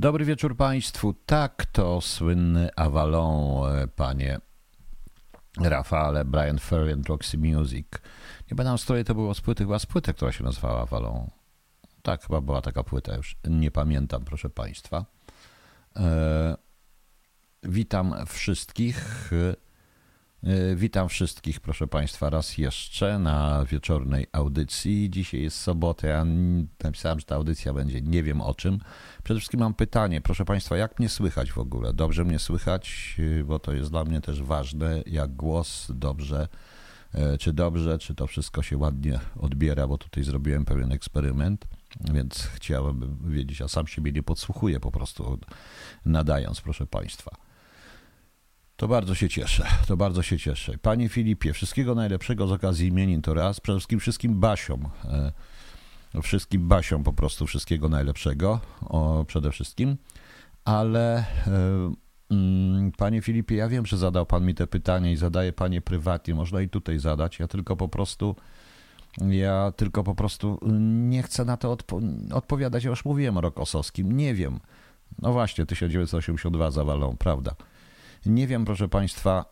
Dobry wieczór Państwu. Tak, to słynny Avalon, e, panie Rafale, Brian Ferry and Roxy Music. Nie z której to było z płyty, chyba z płyty, która się nazywała Avalon. Tak, chyba była taka płyta już. Nie pamiętam, proszę Państwa. E, witam wszystkich. E, witam wszystkich, proszę Państwa, raz jeszcze na wieczornej audycji. Dzisiaj jest sobota. Ja napisałem, że ta audycja będzie nie wiem o czym. Przede wszystkim mam pytanie, proszę Państwa, jak mnie słychać w ogóle? Dobrze mnie słychać, e, bo to jest dla mnie też ważne, jak głos dobrze, e, czy dobrze, czy to wszystko się ładnie odbiera, bo tutaj zrobiłem pewien eksperyment, więc chciałem wiedzieć, a sam siebie nie podsłuchuję po prostu nadając, proszę Państwa. To bardzo się cieszę, to bardzo się cieszę. Panie Filipie, wszystkiego najlepszego z okazji imienin to raz. Przede wszystkim wszystkim Basiom. E, wszystkim Basiom po prostu wszystkiego najlepszego o, przede wszystkim. Ale e, mm, panie Filipie, ja wiem, że zadał pan mi te pytanie i zadaje panie prywatnie. Można i tutaj zadać. Ja tylko po prostu ja tylko po prostu nie chcę na to odpo odpowiadać. Ja już mówiłem o Rokosowskim. Nie wiem. No właśnie, 1982 zawalą, prawda? Nie wiem, proszę Państwa,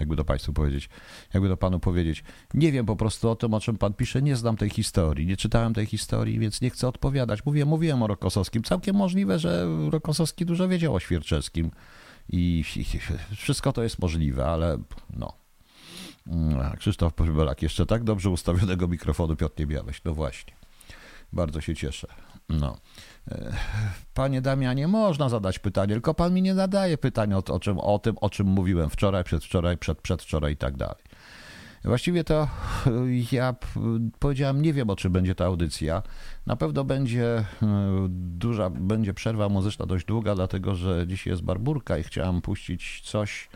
jakby to Państwu powiedzieć, jakby to Panu powiedzieć, nie wiem po prostu o tym, o czym Pan pisze, nie znam tej historii, nie czytałem tej historii, więc nie chcę odpowiadać. Mówię, mówiłem o Rokosowskim. Całkiem możliwe, że Rokosowski dużo wiedział o Świerczewskim i, wszystko to jest możliwe, ale no. Mm, Krzysztof Powybelak, jeszcze tak dobrze ustawionego mikrofonu Piotr nie miałeś. No właśnie. Bardzo się cieszę. No. Panie Damianie, można zadać pytanie, tylko pan mi nie nadaje pytania o, o, czym, o tym, o czym mówiłem wczoraj, przedwczoraj, przed, przedwczoraj i tak dalej. Właściwie to ja powiedziałem, nie wiem o czym będzie ta audycja. Na pewno będzie e, duża, będzie przerwa muzyczna dość długa, dlatego że dzisiaj jest barburka i chciałem puścić coś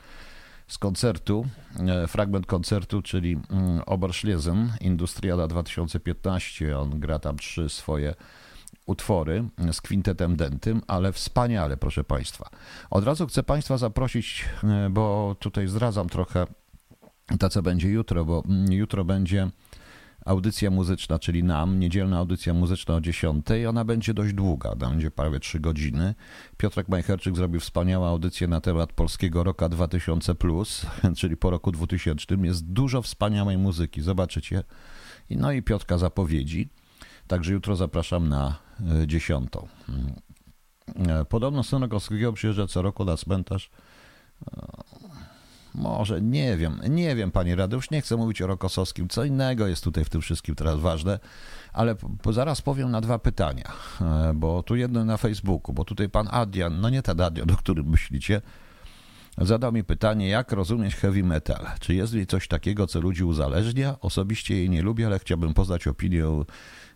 z koncertu, e, fragment koncertu, czyli mm, Oberschlesen, Industriala 2015. On gra tam trzy swoje utwory z kwintetem dentym, ale wspaniale, proszę Państwa. Od razu chcę Państwa zaprosić, e, bo tutaj zdradzam trochę to, co będzie jutro, bo mm, jutro będzie audycja muzyczna, czyli nam, niedzielna audycja muzyczna o 10. Ona będzie dość długa, będzie prawie 3 godziny. Piotrek Majcherczyk zrobił wspaniałą audycję na temat polskiego roka 2000, czyli po roku 2000. Jest dużo wspaniałej muzyki, zobaczycie. No i Piotrka zapowiedzi. Także jutro zapraszam na e, dziesiątą. E, podobno syn Rokowskiego przyjeżdża co roku na cmentarz. E, może, nie wiem, nie wiem, panie Radeusz, nie chcę mówić o Rokosowskim, co innego jest tutaj w tym wszystkim teraz ważne, ale zaraz powiem na dwa pytania, bo tu jedno na Facebooku, bo tutaj pan Adrian, no nie ten Adrian, o którym myślicie, zadał mi pytanie, jak rozumieć heavy metal. Czy jest w coś takiego, co ludzi uzależnia? Osobiście jej nie lubię, ale chciałbym poznać opinię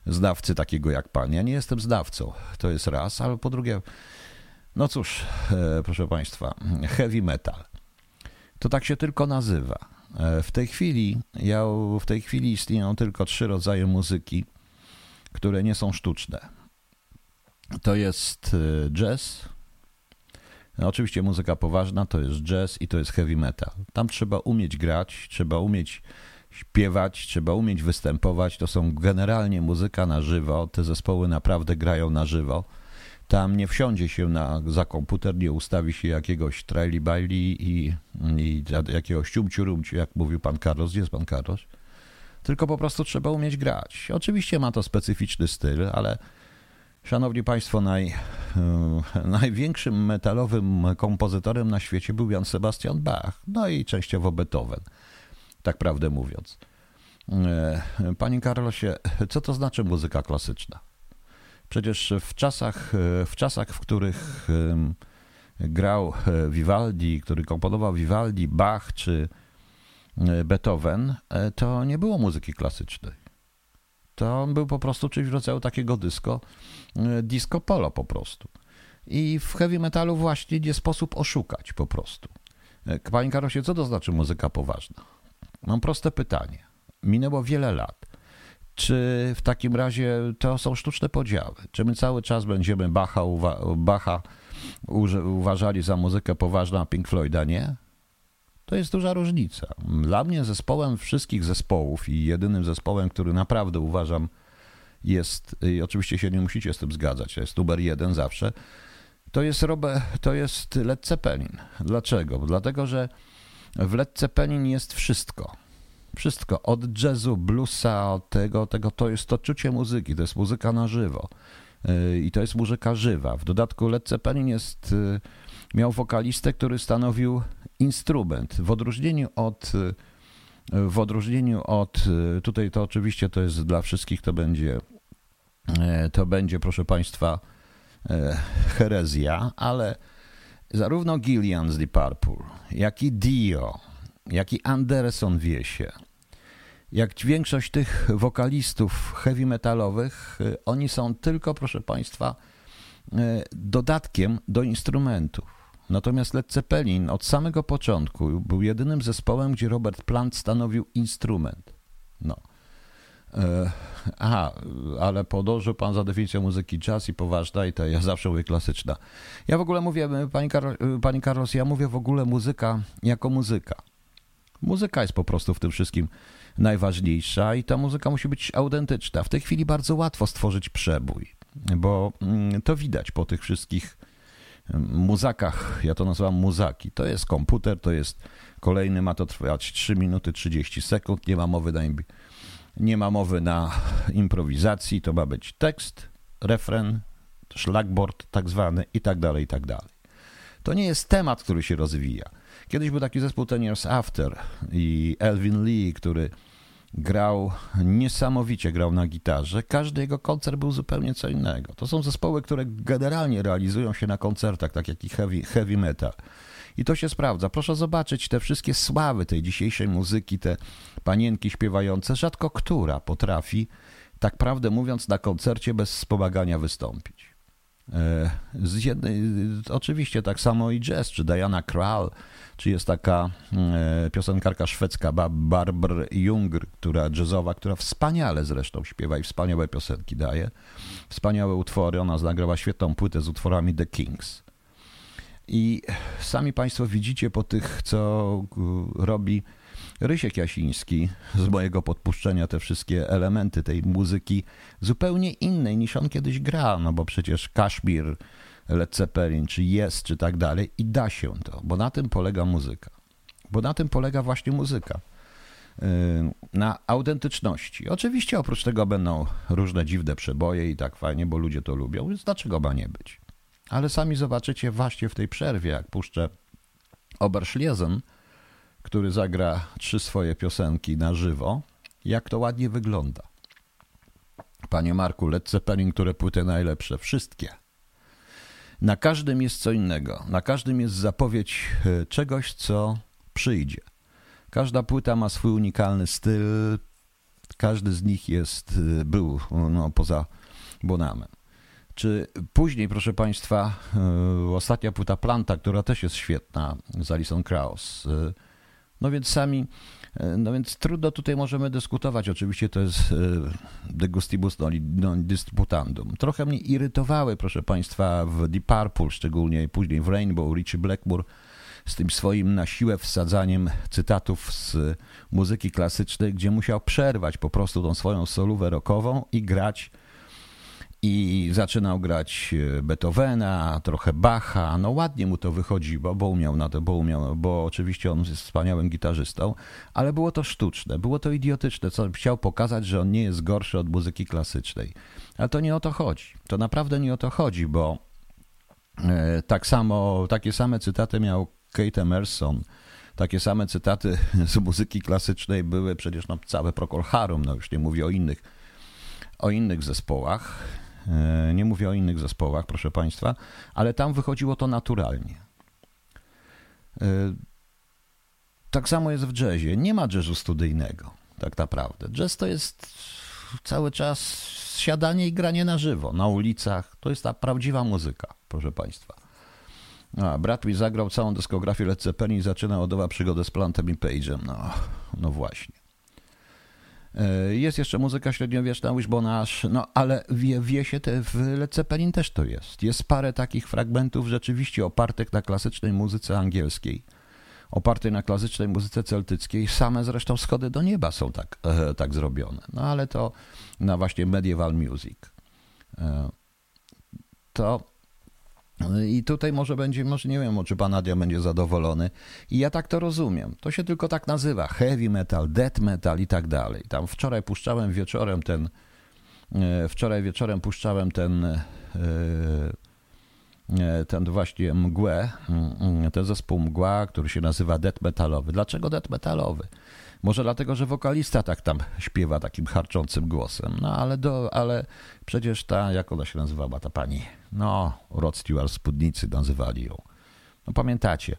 znawcy takiego jak pan. Ja nie jestem znawcą, to jest raz, ale po drugie, no cóż, e, proszę państwa, heavy metal. To tak się tylko nazywa. E, w tej chwili, ja, w tej chwili istnieją tylko trzy rodzaje muzyki, które nie są sztuczne. To jest e, jazz, no, oczywiście muzyka poważna to jest jazz i to jest heavy metal. Tam trzeba umieć grać, trzeba umieć śpiewać, trzeba umieć występować. To są generalnie muzyka na żywo. Te zespoły naprawdę grają na żywo. Tam nie wsiądzie się na, za komputer, nie ustawi się jakiegoś traili baili i, i jakiegoś ciumciu rumciu, jak mówił pan Carlos. Gdzie jest pan Carlos? Tylko po prostu trzeba umieć grać. Oczywiście ma to specyficzny styl, ale szanowni państwo, naj, największym metalowym kompozytorem na świecie był Jan Sebastian Bach, no i częściowo Beethoven tak prawdę mówiąc. E, panie Karlosie, co to znaczy muzyka klasyczna? Przecież w czasach, e, w czasach, w których grał e, Vivaldi, który komponował Vivaldi, Bach czy Beethoven, to nie było muzyki klasycznej. To był po prostu czymś w rodzaju takiego disco, disco polo po prostu. I w heavy metalu właśnie nie sposób oszukać po prostu. Panie Karosie, co to znaczy muzyka poważna? Mam proste pytanie. Minęło wiele lat. Czy w takim razie to są sztuczne podziały? Czy my cały czas będziemy Bacha, uwa- Bacha uważali za muzykę poważną, a Pink Floyda nie? To jest duża różnica. Dla mnie zespołem wszystkich zespołów i jedynym zespołem, który naprawdę uważam jest, i oczywiście się nie musicie z tym zgadzać, jest numer jeden zawsze, to jest, Robert, to jest Led Zeppelin. Dlaczego? Dlatego, że w Led Zeppelin jest wszystko. Wszystko, od jazzu, bluesa, od tego, tego, to jest to czucie muzyki, to jest muzyka na żywo. Y, I to jest muzyka żywa. W dodatku Led Zeppelin jest, y, miał wokalistę, który stanowił instrument. W odróżnieniu od, y, w odróżnieniu od, tutaj to oczywiście to jest dla wszystkich, to będzie, to będzie, proszę Państwa, herezja, ale zarówno Gillian z Deep Purple, jak i Dio, jak i Anderson Wiesie, jak większość tych wokalistów heavy metalowych, y, oni są tylko, proszę Państwa, y, dodatkiem do instrumentów. Natomiast Led Zeppelin od samego początku był jedynym zespołem, gdzie Robert Plant stanowił instrument. No. E, aha, ale podążył pan za definicją muzyki jazz i poważna i to ja zawsze mówię klasyczna. Ja w ogóle mówię, pani Carlos, ja mówię w ogóle muzyka jako muzyka. Muzyka jest po prostu w tym wszystkim najważniejsza i ta muzyka musi być autentyczna. W tej chwili bardzo łatwo stworzyć przebój, bo mm, to widać po tych wszystkich mm, muzakach, ja to nazywam muzaki. To jest komputer, to jest kolejny, ma to trwać 3 minuty 30 sekund, nie ma mowy na, nie ma mowy na improwizacji, to ma być tekst, refren, szlagboard tak zwany i tak dalej, i tak dalej. To nie jest temat, który się rozwija. Kiedyś był taki zespół Ten Years After i Elvin Lee, który grał niesamowicie, grał na gitarze. Każdy jego koncert był zupełnie co innego. To są zespoły, które generalnie realizują się na koncertach, tak jak i heavy, heavy metal. I to się sprawdza. Proszę zobaczyć te wszystkie sławy tej dzisiejszej muzyki, te panienki śpiewające. Rzadko która potrafi, tak prawdę mówiąc, na koncercie bez wspomagania wystąpić. E, jednej, oczywiście tak samo i jazz, czy Diana Krall, czy jest taka e, piosenkarka szwedzka Barbara Jungr, która jazzowa, która wspaniale zresztą śpiewa i wspaniałe piosenki daje. Wspaniałe utwory, ona nagrała świetną płytę z utworami The Kings. I sami Państwo widzicie po tych, co robi Rysiek Jasiński z mojego podpuszczenia te wszystkie elementy tej muzyki zupełnie innej niż on kiedyś gra, no bo przecież Kaszmir, Led Zeppelin, czy Jest, czy tak dalej i da się to, bo na tym polega muzyka. Bo na tym polega właśnie muzyka. Yy, na autentyczności. Oczywiście oprócz tego będą różne dziwne przeboje i tak fajnie, bo ludzie to lubią, więc dlaczego ma nie być? Ale sami zobaczycie właśnie w tej przerwie, jak puszczę Oberschlesen, który zagra trzy swoje piosenki na żywo, jak to ładnie wygląda. Panie Marku, Led Zeppelin, które płyty najlepsze? Wszystkie. Na każdym jest co innego. Na każdym jest zapowiedź e, czegoś, co przyjdzie. Każda płyta ma swój unikalny styl. Każdy z nich jest, e, był no, poza Bonamem. Czy później, proszę Państwa, e, ostatnia płyta Planta, która też jest świetna, z Alison Krauss, no więc sami, e, no więc trudno tutaj możemy dyskutować. Oczywiście to jest e, de gustibus non disputandum. Trochę mnie irytowały, proszę Państwa, w Deep Purple, szczególnie później w Rainbow, Richie Blackmore, z tym swoim na siłę wsadzaniem cytatów z muzyki klasycznej, gdzie musiał przerwać po prostu tą swoją solówę rockową i grać i zaczynał grać e, Beethovena, trochę Bacha. No ładnie mu to wychodziło, bo umiał na to, bo umiał, bo oczywiście on jest wspaniałym gitarzystą, ale było to sztuczne, było to idiotyczne, co chciał pokazać, że on nie jest gorszy od muzyki klasycznej. Ale to nie o to chodzi. To naprawdę nie o to chodzi, bo e, tak samo, takie same cytaty miał Kate Emerson, takie same cytaty z muzyki klasycznej były przecież no, całe Procol Harum, no już nie mówię o innych, o innych zespołach. E, nie mówię o innych zespołach, proszę Państwa, ale tam wychodziło to naturalnie. E, tak samo jest w jazzie. Nie ma jazzu studyjnego, tak naprawdę. Jazz to jest cały czas siadanie i granie na żywo, na ulicach. To jest ta prawdziwa muzyka, proszę Państwa. A, mi zagrał całą dyskografię Led Zeppelin i zaczyna od nowa przygodę z Plantem i Page'em. No, no właśnie. E, jest jeszcze muzyka średniowieczna, Wishbonash, no ale wie, wie się, te, w Led Zeppelin też to jest. Jest parę takich fragmentów rzeczywiście opartych na klasycznej muzyce angielskiej. opartej na klasycznej muzyce celtyckiej. Same zresztą schody do nieba są tak, e, tak zrobione. No ale to na właśnie medieval music. E, to i tutaj może będzie, może nie wiem, czy pan Nadia będzie zadowolony. I ja tak to rozumiem. To się tylko tak nazywa. Heavy metal, death metal i tak dalej. Tam wczoraj puszczałem wieczorem ten, e, wczoraj wieczorem puszczałem ten, e, e, ten właśnie mgłę, ten zespół mgła, który się nazywa death metalowy. Dlaczego death metalowy? Może dlatego, że wokalista tak tam śpiewa takim harczącym głosem. No ale, do, ale przecież ta, jak ona się nazywała, ta pani? No, Rod Stewart, Spódnicy nazywali ją. No pamiętacie.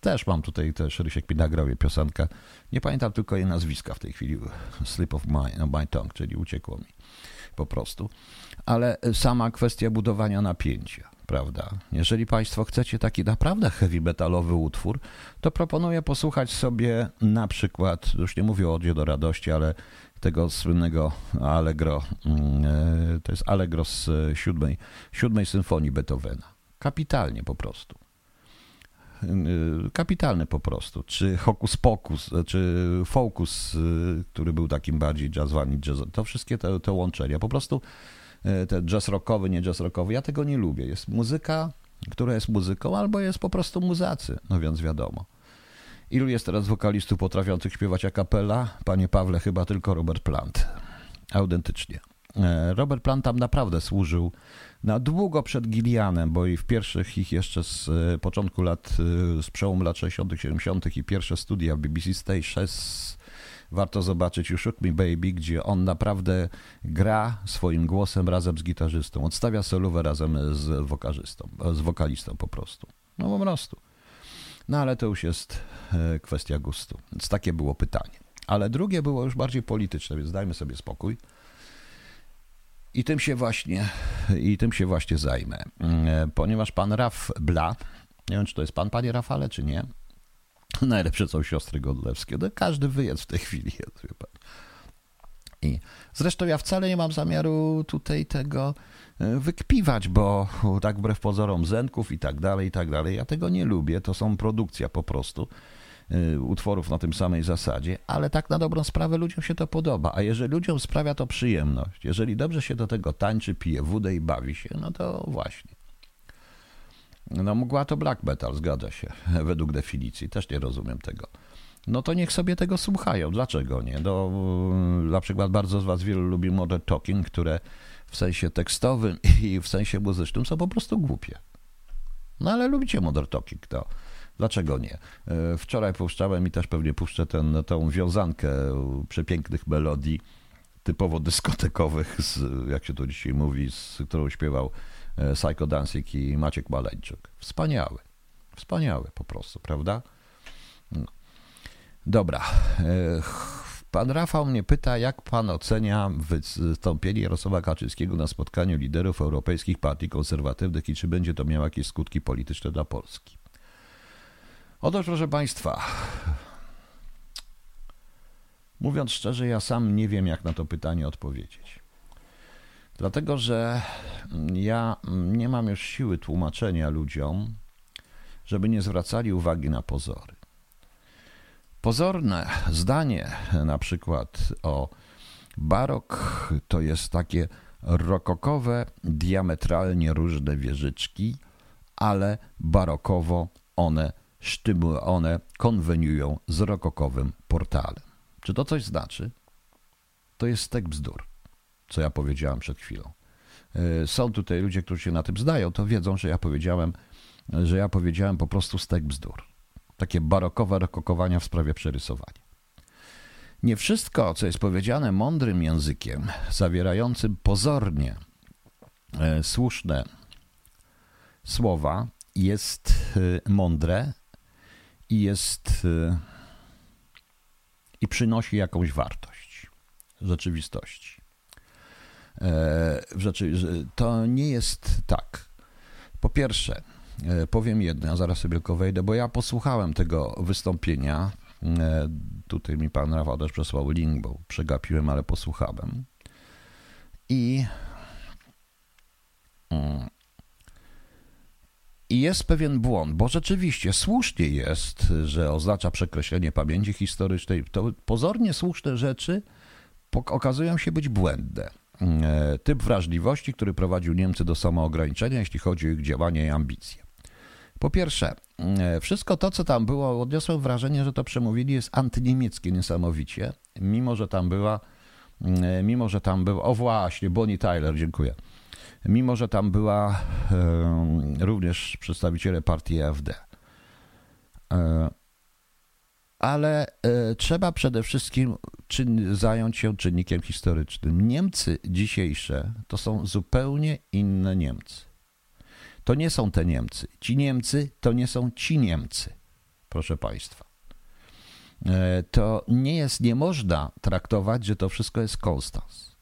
Też mam tutaj też, Rysiek mi nagrał jej piosenkę. Nie pamiętam tylko jej nazwiska w tej chwili. Slip of my, no, my tongue, czyli uciekło mi po prostu. Ale sama kwestia budowania napięcia prawda? Jeżeli Państwo chcecie taki naprawdę heavy metalowy utwór, to proponuję posłuchać sobie na przykład, już nie mówię o Odzie do radości, ale tego słynnego Allegro, mm, e, to jest Allegro z siódmej, siódmej symfonii Beethovena. Kapitalnie po prostu. E, kapitalny po prostu. Czy Hokus Pokus, e, czy Focus, który był takim bardziej jazzowany, jazz, to wszystkie te, te łączenia. Po prostu E, ten jazz rockowy, nie jazz rockowy. Ja tego nie lubię. Jest muzyka, która jest muzyką, albo jest po prostu muzacy, no więc wiadomo. Ilu jest teraz wokalistów potrafiących śpiewać a cappella? Panie Pawle, chyba tylko Robert Plant. Autentycznie. E, Robert Plant tam naprawdę służył na długo przed Gillianem, bo i w pierwszych ich jeszcze z e, początku lat, z przełomu lat 60., 70. i pierwsze studia BBC 6 warto zobaczyć You Shook Me Baby, gdzie on naprawdę gra swoim głosem razem z gitarzystą. Odstawia solówę razem z wokalistą, z wokalistą po prostu. No po prostu. No ale to już jest e, kwestia gustu. Więc takie było pytanie. Ale drugie było już bardziej polityczne, więc dajmy sobie spokój. I tym się właśnie, i tym się właśnie zajmę. E, ponieważ pan Raf Bla, nie wiem, czy to jest pan, panie Rafale, czy nie, Najlepsze są siostry Godlewskie. No, każdy wyjazd w tej chwili jest, wie pan. I zresztą ja wcale nie mam zamiaru tutaj tego e, wykpiwać, bo tak wbrew pozorom zenków i tak dalej, i tak dalej, ja tego nie lubię. To są produkcja po prostu e, utworów na tym samej zasadzie, ale tak na dobrą sprawę ludziom się to podoba. A jeżeli ludziom sprawia to przyjemność, jeżeli dobrze się do tego tańczy, pije wódę i bawi się, no to właśnie. No mgła to black metal, zgadza się, według definicji, też nie rozumiem tego. No to niech sobie tego słuchają, dlaczego nie? No, na przykład bardzo z was wielu lubi modern talking, które w sensie tekstowym i w sensie muzycznym są po prostu głupie. No ale lubicie modern talking, to dlaczego nie? E, wczoraj puszczałem i też pewnie puszczę ten, tą wiązankę przepięknych melodii typowo dyskotekowych, z, jak się to dzisiaj mówi, z którą śpiewał Psycho Dancing i Maciek Maleńczuk. Wspaniały. Wspaniały po prostu, prawda? No. Dobra. E, pan Rafał mnie pyta, jak pan ocenia wystąpienie Jarosława Kaczyńskiego na spotkaniu liderów europejskich partii konserwatywnych i czy będzie to miało jakieś skutki polityczne dla Polski? Otóż, proszę państwa, mówiąc szczerze, ja sam nie wiem, jak na to pytanie odpowiedzieć. Dlatego, że ja nie mam już siły tłumaczenia ludziom, żeby nie zwracali uwagi na pozory. Pozorne zdanie, na przykład o barok, to jest takie rokokowe, diametralnie różne wieżyczki, ale barokowo one, sztymu, one konweniują z rokokowym portalem. Czy to coś znaczy? To jest stek bzdur co ja powiedziałem przed chwilą. E, są tutaj ludzie, którzy się na tym zdają, to wiedzą, że ja powiedziałem, że ja powiedziałem po prostu stek bzdur. Takie barokowe rokokowania w sprawie przerysowania. Nie wszystko, co jest powiedziane mądrym językiem, zawierającym pozornie e, słuszne słowa, jest e, mądre i jest i przynosi jakąś wartość rzeczywistości. E, rzeczy, to nie jest tak. Po pierwsze, e, powiem jedno, zaraz sobie tylko wejdę, bo ja posłuchałem tego wystąpienia. E, tutaj mi pan Rafał też przesłał link, bo przegapiłem, ale posłuchałem. I, mm, i I jest pewien błąd, bo rzeczywiście słusznie jest, że oznacza przekreślenie pamięci historycznej. To pozornie słuszne rzeczy okazują się być błędne. E, typ wrażliwości, który prowadził Niemcy do samoograniczenia, jeśli chodzi o ich działania i ambicje. Po pierwsze, e, wszystko to, co tam było, odniosłem wrażenie, że to przemówili jest antyniemieckie niesamowicie, mimo że tam była, e, mimo że tam był, o właśnie, Bonnie Tyler, dziękuję. Mimo, że tam była również przedstawiciele partii AfD ale e, trzeba przede wszystkim czyn, zająć się czynnikiem historycznym. Niemcy dzisiejsze to są zupełnie inne Niemcy. To nie są te Niemcy. Ci Niemcy to nie są ci Niemcy, proszę Państwa. E, to nie jest, nie można traktować, że to wszystko jest Konstans.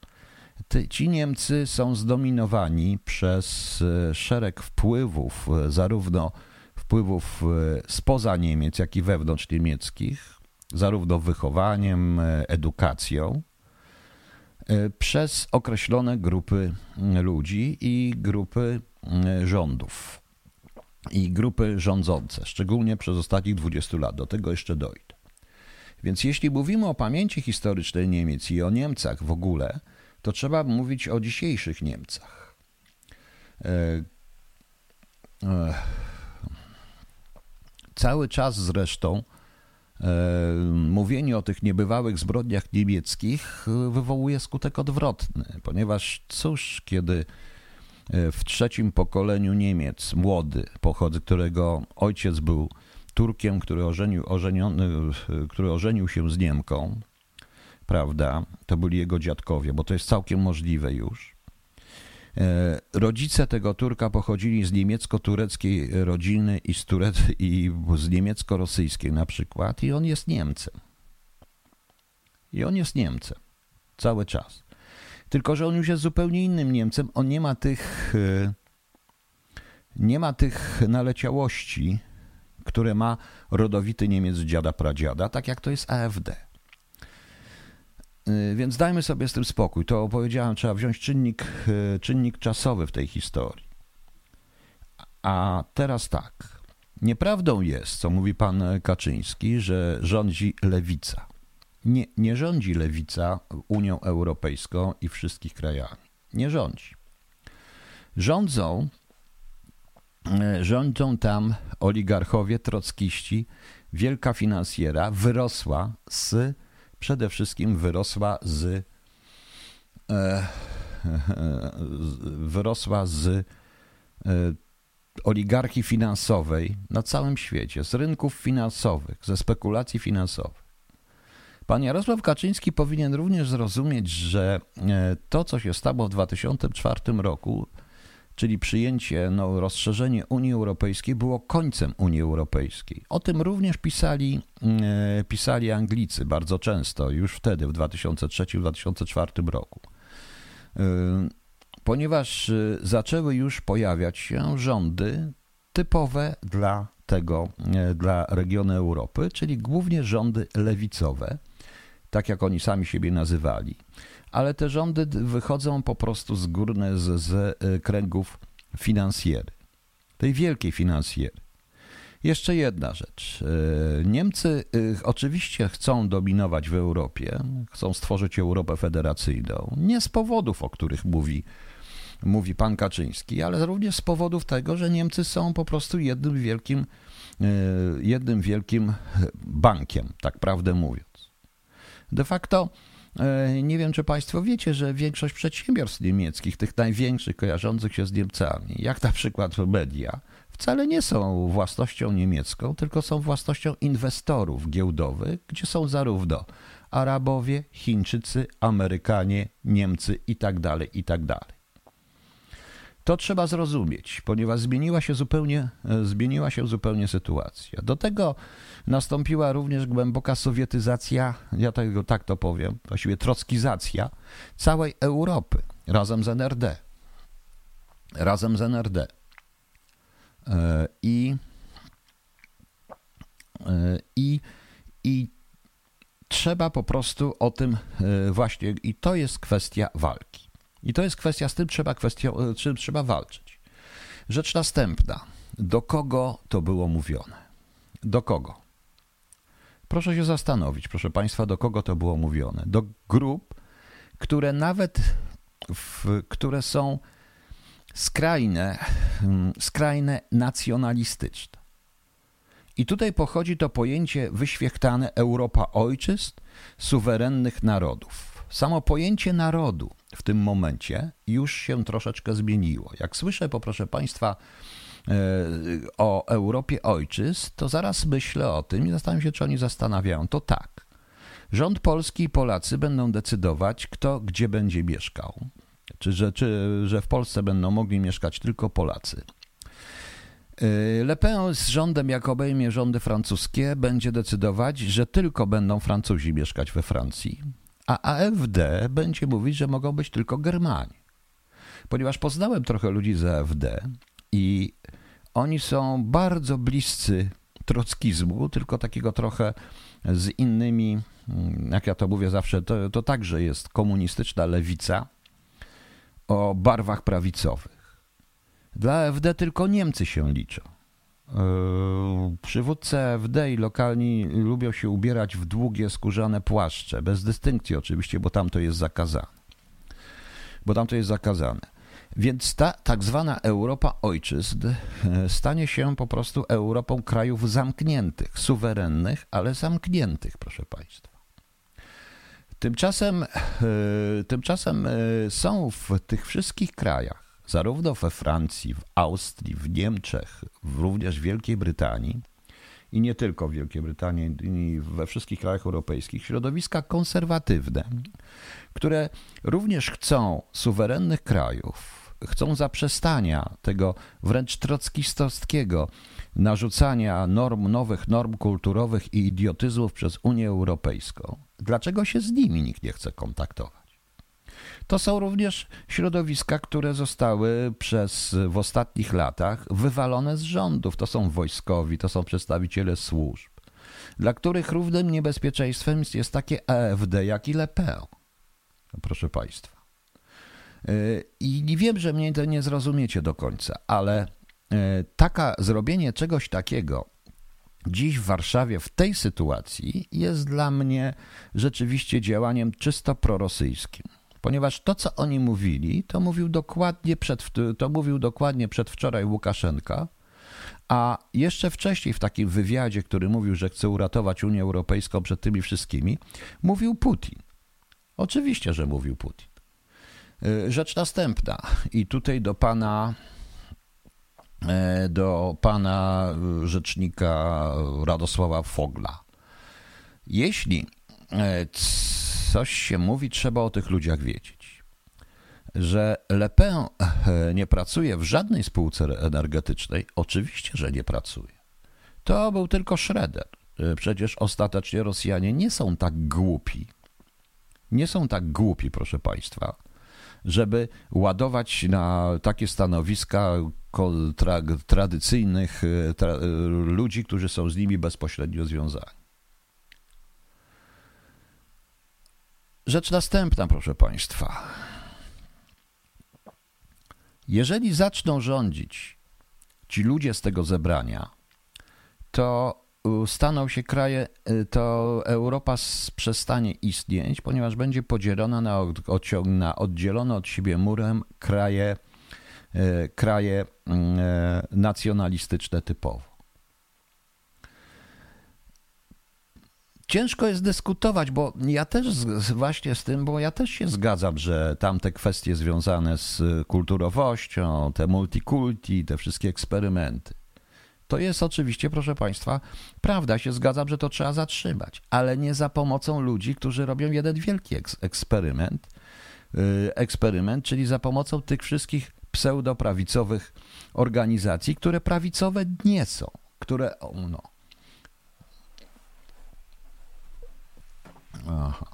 Ci Niemcy są zdominowani przez e, szereg wpływów, zarówno wpływów e, spoza Niemiec, jak i wewnątrz niemieckich, zarówno wychowaniem, e, edukacją, e, przez określone grupy ludzi i grupy rządów i grupy rządzące, szczególnie przez ostatnich 20 lat. Do tego jeszcze dojdę. Więc jeśli mówimy o pamięci historycznej Niemiec i o Niemcach w ogóle, to trzeba mówić o dzisiejszych Niemcach. Cały czas zresztą e, mówienie o tych niebywałych zbrodniach niemieckich wywołuje skutek odwrotny, ponieważ cóż, kiedy e, w trzecim pokoleniu Niemiec, młody, pochodzy, którego ojciec był Turkiem, który ożenił, ożeniony, który ożenił się z Niemką, prawda? To byli jego dziadkowie, bo to jest całkiem możliwe już. E, rodzice tego Turka pochodzili z niemiecko-tureckiej rodziny i z, i z niemiecko-rosyjskiej na przykład i on jest Niemcem. I on jest Niemcem cały czas. Tylko, że on już jest zupełnie innym Niemcem. On nie ma tych e, nie ma tych naleciałości, które ma rodowity Niemiec dziada pradziada, tak jak to jest AfD. Y, więc dajmy sobie z tym spokój. To powiedziałem, trzeba wziąć czynnik, y, czynnik czasowy w tej historii. A teraz tak. Nieprawdą jest, co mówi pan Kaczyński, że rządzi lewica. Nie, nie rządzi lewica Unią Europejską i wszystkich krajami. Nie rządzi. Rządzą, y, rządzą tam oligarchowie, trockiści, wielka finansjera wyrosła z przede wszystkim wyrosła z e, wyrosła z e, oligarchii finansowej na całym świecie, z rynków finansowych, ze spekulacji finansowych. Pan Jarosław Kaczyński powinien również zrozumieć, że e, to, co się stało w 2004 roku, czyli przyjęcie, no, rozszerzenie Unii Europejskiej było końcem Unii Europejskiej. O tym również pisali, e, pisali Anglicy bardzo często, już wtedy, w 2003-2004 roku. E, ponieważ e, zaczęły już pojawiać się rządy typowe dla tego, dla regionu Europy, czyli głównie rządy lewicowe, tak jak oni sami siebie nazywali ale te rządy wychodzą po prostu z górne, z, z e, kręgów finansjery, tej wielkiej finansjery. Jeszcze jedna rzecz. E, Niemcy e, oczywiście chcą dominować w Europie, chcą stworzyć Europę federacyjną, nie z powodów, o których mówi, mówi pan Kaczyński, ale również z powodów tego, że Niemcy są po prostu jednym wielkim, jednym wielkim bankiem, tak prawdę mówiąc. De facto nie wiem, czy Państwo wiecie, że większość przedsiębiorstw niemieckich, tych największych, kojarzących się z Niemcami, jak na przykład media, wcale nie są własnością niemiecką, tylko są własnością inwestorów giełdowych, gdzie są zarówno Arabowie, Chińczycy, Amerykanie, Niemcy itd., tak itd. To trzeba zrozumieć, ponieważ zmieniła się zupełnie, e, zmieniła się zupełnie sytuacja. Do tego nastąpiła również głęboka sowietyzacja, ja tego tak to powiem, właściwie trockizacja całej Europy razem z NRD. Razem z NRD. E, I, e, i, i trzeba po prostu o tym właśnie, i to jest kwestia walki. I to jest kwestia, z tym trzeba, kwestia, czym trzeba walczyć. Rzecz następna. do kogo to było mówione? Do kogo? Proszę się zastanowić, proszę Państwa, do kogo to było mówione. Do grup, które nawet, w, które są skrajne, mm, skrajne nacjonalistyczne. I tutaj pochodzi to pojęcie wyświechtane Europa ojczyzn, suwerennych narodów. Samo pojęcie narodu w tym momencie już się troszeczkę zmieniło. Jak słyszę, poproszę Państwa, e, o Europie ojczyzn, to zaraz myślę o tym i zastanawiam się, czy oni zastanawiają. To tak. Rząd polski i Polacy będą decydować, kto gdzie będzie mieszkał. Czy że, czy, że w Polsce będą mogli mieszkać tylko Polacy. E, Le Pen z rządem, jak obejmie rządy francuskie, będzie decydować, że tylko będą Francuzi mieszkać we Francji a AfD będzie mówić, że mogą być tylko Germani. Ponieważ poznałem trochę ludzi z AfD i oni są bardzo bliscy trockizmu, tylko takiego trochę z innymi, mm, jak ja to mówię zawsze, to, to także jest komunistyczna lewica o barwach prawicowych. Dla AfD tylko Niemcy się liczą. Yy, przywódcy AfD i lokalni lubią się ubierać w długie, skórzane płaszcze, bez dystynkcji oczywiście, bo tam to jest zakazane. Bo tam to jest zakazane. Więc ta tak zwana Europa ojczyzn yy, stanie się po prostu Europą krajów zamkniętych, suwerennych, ale zamkniętych, proszę Państwa. Tymczasem, yy, tymczasem są w tych wszystkich krajach zarówno we Francji, w Austrii, w Niemczech, również w Wielkiej Brytanii i nie tylko w Wielkiej Brytanii, we wszystkich krajach europejskich, środowiska konserwatywne, które również chcą suwerennych krajów, chcą zaprzestania tego wręcz trockistowskiego narzucania norm, nowych norm kulturowych i idiotyzmów przez Unię Europejską. Dlaczego się z nimi nikt nie chce kontaktować? To są również środowiska, które zostały przez w ostatnich latach wywalone z rządów. To są wojskowi, to są przedstawiciele służb, dla których równym niebezpieczeństwem jest takie AfD jak i Pen. Proszę Państwa. Y, I wiem, że mnie to nie zrozumiecie do końca, ale y, taka zrobienie czegoś takiego dziś w Warszawie w tej sytuacji jest dla mnie rzeczywiście działaniem czysto prorosyjskim ponieważ to, co oni mówili, to mówił dokładnie, przed, to mówił dokładnie przedwczoraj Łukaszenka, a jeszcze wcześniej w takim wywiadzie, który mówił, że chce uratować Unię Europejską przed tymi wszystkimi, mówił Putin. Oczywiście, że mówił Putin. Y, rzecz następna, i tutaj do pana, e, do pana rzecznika Radosława Fogla. Jeśli e, coś się mówi, trzeba o tych ludziach wiedzieć. Że Le Pen e, nie pracuje w żadnej spółce energetycznej, oczywiście, że nie pracuje. To był tylko Schroeder. E, przecież ostatecznie Rosjanie nie są tak głupi. Nie są tak głupi, proszę Państwa, żeby ładować na takie stanowiska tra tradycyjnych e, tra ludzi, którzy są z nimi bezpośrednio związani. Rzecz następna, proszę Państwa. Jeżeli zaczną rządzić ci ludzie z tego zebrania, to y, staną się kraje, y, to Europa przestanie istnieć, ponieważ będzie podzielona na, na oddzielone od siebie murem kraje, y, kraje nacjonalistyczne typowo. Ciężko jest dyskutować, bo ja też z, właśnie z tym, bo ja też się zgadzam, że tamte kwestie związane z kulturowością, te multikulti, te wszystkie eksperymenty. To jest oczywiście, proszę Państwa, prawda, się zgadzam, że to trzeba zatrzymać, ale nie za pomocą ludzi, którzy robią jeden wielki eksperyment, yy, eksperyment, czyli za pomocą tych wszystkich pseudoprawicowych organizacji, które prawicowe nie są, które, no, Aha.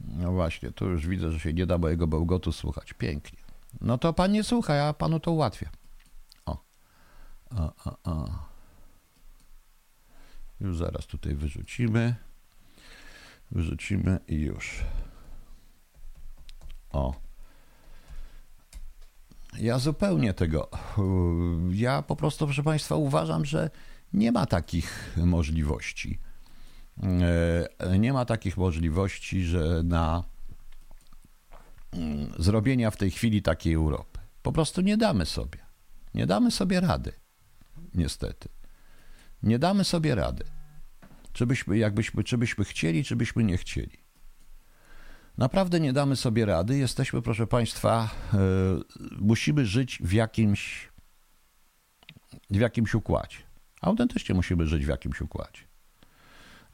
No właśnie, tu już widzę, że się nie da mojego bełgotu słuchać. Pięknie. No to pan nie słucha, ja panu to ułatwię. O. A, a, a. Już zaraz tutaj wyrzucimy. Wyrzucimy i już. O. Ja zupełnie tego. Ja po prostu, proszę Państwa, uważam, że nie ma takich możliwości. E, nie ma takich możliwości, że na mm, zrobienia w tej chwili takiej Europy. Po prostu nie damy sobie. Nie damy sobie rady. Niestety. Nie damy sobie rady. Czy byśmy, jakbyśmy, czy byśmy chcieli, czy byśmy nie chcieli. Naprawdę nie damy sobie rady. Jesteśmy, proszę Państwa, yy, musimy żyć w jakimś, w jakimś układzie. Autentycznie musimy żyć w jakimś układzie.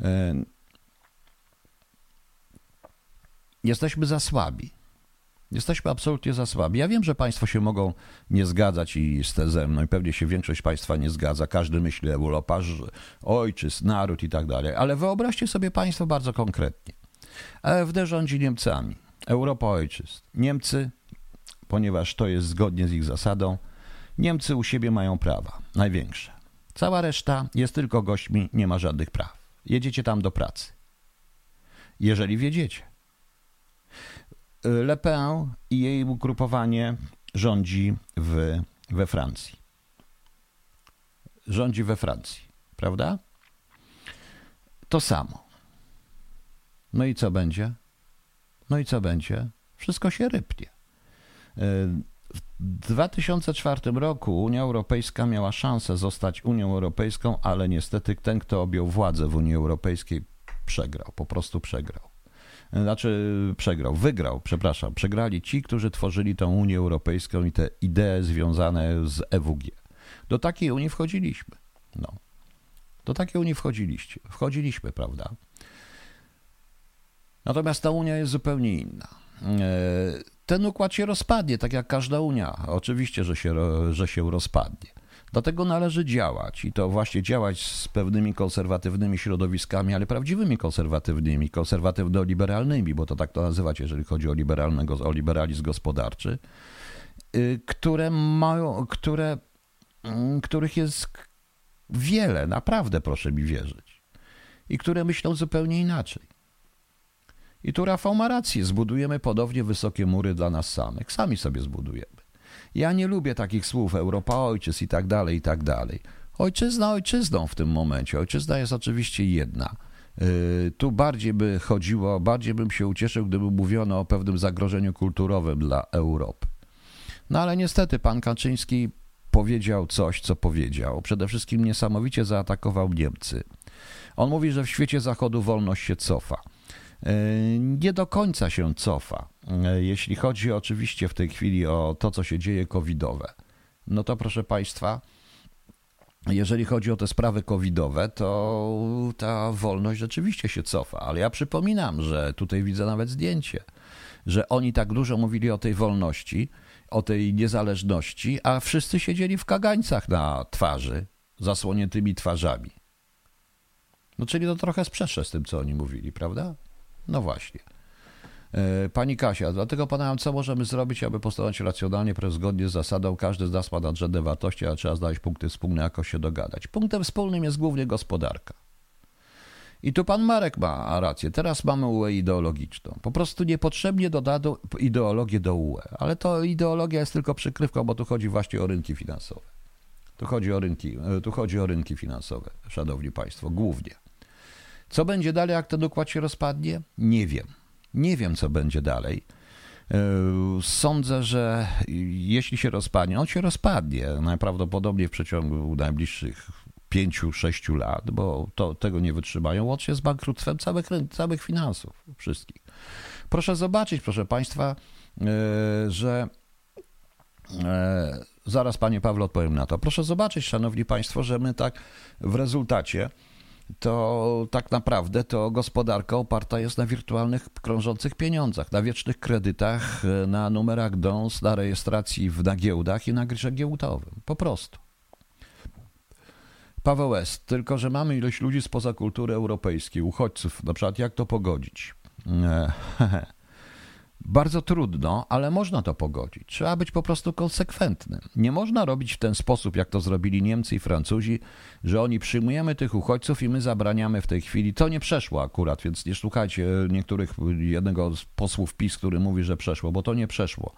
Yy, jesteśmy za słabi. Jesteśmy absolutnie za słabi. Ja wiem, że Państwo się mogą nie zgadzać i z tezem, no i pewnie się większość Państwa nie zgadza. Każdy myśli Europa, ojczyzn, naród i tak dalej. Ale wyobraźcie sobie Państwo bardzo konkretnie. AfD rządzi Niemcami. Europa ojczyzn. Niemcy, ponieważ to jest zgodnie z ich zasadą, Niemcy u siebie mają prawa, największe. Cała reszta jest tylko gośćmi, nie ma żadnych praw. Jedziecie tam do pracy. Jeżeli wiedziecie. Le Pen i jej ugrupowanie rządzi w, we Francji. Rządzi we Francji, prawda? To samo. No i co będzie? No i co będzie? Wszystko się rypnie. W 2004 roku Unia Europejska miała szansę zostać Unią Europejską, ale niestety ten, kto objął władzę w Unii Europejskiej, przegrał, po prostu przegrał. Znaczy, przegrał, wygrał, przepraszam. Przegrali ci, którzy tworzyli tą Unię Europejską i te idee związane z EWG. Do takiej Unii wchodziliśmy. No. Do takiej Unii wchodziliście. Wchodziliśmy, prawda? Natomiast ta Unia jest zupełnie inna. Ten układ się rozpadnie, tak jak każda Unia. Oczywiście, że się, że się rozpadnie. Dlatego należy działać i to właśnie działać z pewnymi konserwatywnymi środowiskami, ale prawdziwymi konserwatywnymi, konserwatywno-liberalnymi, bo to tak to nazywać, jeżeli chodzi o, liberalnego, o liberalizm gospodarczy, y, które mają, które, mm, których jest wiele, naprawdę proszę mi wierzyć, i które myślą zupełnie inaczej. I tu Rafał ma rację, zbudujemy podobnie wysokie mury dla nas samych, sami sobie zbudujemy. Ja nie lubię takich słów Europa ojczyzn i tak dalej, i tak dalej. Ojczyzna ojczyzną w tym momencie. Ojczyzna jest oczywiście jedna. Y, tu bardziej by chodziło, bardziej bym się ucieszył, gdyby mówiono o pewnym zagrożeniu kulturowym dla Europy. No ale niestety pan Kaczyński powiedział coś, co powiedział. Przede wszystkim niesamowicie zaatakował Niemcy. On mówi, że w świecie zachodu wolność się cofa. Y, nie do końca się cofa. E, jeśli chodzi oczywiście w tej chwili o to, co się dzieje covidowe, no to proszę Państwa, jeżeli chodzi o te sprawy covidowe, to ta wolność rzeczywiście się cofa. Ale ja przypominam, że tutaj widzę nawet zdjęcie, że oni tak dużo mówili o tej wolności, o tej niezależności, a wszyscy siedzieli w kagańcach na twarzy, zasłoniętymi twarzami. No czyli to trochę sprzecze z tym, co oni mówili, prawda? No właśnie. E, pani Kasia, dlatego panam, co możemy zrobić, aby postępować racjonalnie, zgodnie z zasadą, każdy z nas ma nadrzędne wartości, ale trzeba znaleźć punkty wspólne, jakoś się dogadać. Punktem wspólnym jest głównie gospodarka. I tu pan Marek ma rację. Teraz mamy UE ideologiczną. Po prostu niepotrzebnie dodano ideologię do UE. Ale to ideologia jest tylko przykrywką, bo tu chodzi właśnie o rynki finansowe. Tu chodzi o rynki, e, tu chodzi o rynki finansowe, szanowni państwo, głównie. Co będzie dalej, jak ten układ się rozpadnie? Nie wiem. Nie wiem, co będzie dalej. E, sądzę, że jeśli się rozpadnie, on się rozpadnie najprawdopodobniej w przeciągu najbliższych pięciu, sześciu lat, bo to, tego nie wytrzymają, łącznie z bankructwem całych, całych finansów, wszystkich. Proszę zobaczyć, proszę Państwa, e, że e, zaraz Panie Pawle odpowiem na to. Proszę zobaczyć, Szanowni Państwo, że my tak w rezultacie to tak naprawdę to gospodarka oparta jest na wirtualnych krążących pieniądzach, na wiecznych kredytach, na numerach DONS, na rejestracji w, na giełdach i na grze giełdowym. Po prostu. Paweł S. Tylko, że mamy ilość ludzi spoza kultury europejskiej, uchodźców, na przykład jak to pogodzić? Bardzo trudno, ale można to pogodzić. Trzeba być po prostu konsekwentnym. Nie można robić w ten sposób, jak to zrobili Niemcy i Francuzi, że oni przyjmujemy tych uchodźców i my zabraniamy w tej chwili. To nie przeszło akurat, więc nie słuchajcie niektórych, jednego z posłów PiS, który mówi, że przeszło, bo to nie przeszło.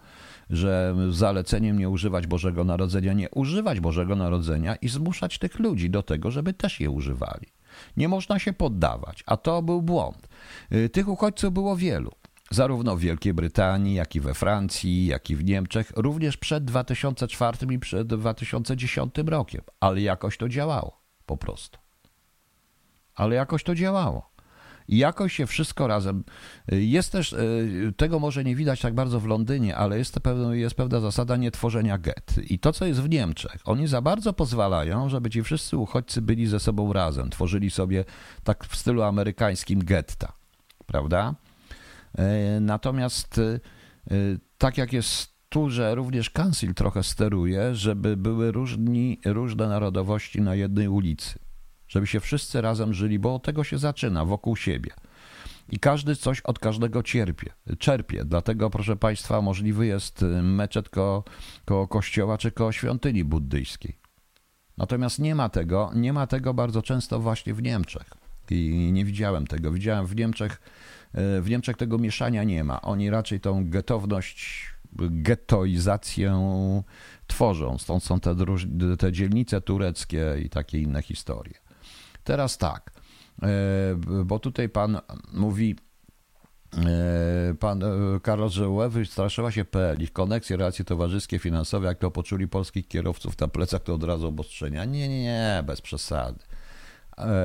Że zaleceniem nie używać Bożego Narodzenia, nie używać Bożego Narodzenia i zmuszać tych ludzi do tego, żeby też je używali. Nie można się poddawać, a to był błąd. Y, tych uchodźców było wielu zarówno w Wielkiej Brytanii, jak i we Francji, jak i w Niemczech, również przed 2004 i przed 2010 rokiem, ale jakoś to działało, po prostu. Ale jakoś to działało. I jakoś się wszystko razem. Jest też, e, tego może nie widać tak bardzo w Londynie, ale jest, pewna, jest pewna zasada nietworzenia get. I to, co jest w Niemczech, oni za bardzo pozwalają, żeby ci wszyscy uchodźcy byli ze sobą razem, tworzyli sobie tak w stylu amerykańskim getta, prawda? E, natomiast e, tak jak jest tu, że również kancil trochę steruje, żeby były różni, różne narodowości na jednej ulicy. Żeby się wszyscy razem żyli, bo od tego się zaczyna, wokół siebie. I każdy coś od każdego cierpie, czerpie. Dlatego, proszę Państwa, możliwy jest meczet koło, koło kościoła czy koło świątyni buddyjskiej. Natomiast nie ma tego, nie ma tego bardzo często właśnie w Niemczech. I nie widziałem tego. Widziałem w Niemczech w Niemczech tego mieszania nie ma. Oni raczej tą getowność, getoizację tworzą. Stąd są te, te dzielnice tureckie i takie inne historie. Teraz tak, e, bo tutaj pan mówi, e, Pan e, Karol, że UE wystraszyła się PL, ich koneksje, relacje towarzyskie, finansowe, jak to poczuli polskich kierowców na plecach, to od razu obostrzenia. Nie, nie, nie, bez przesady.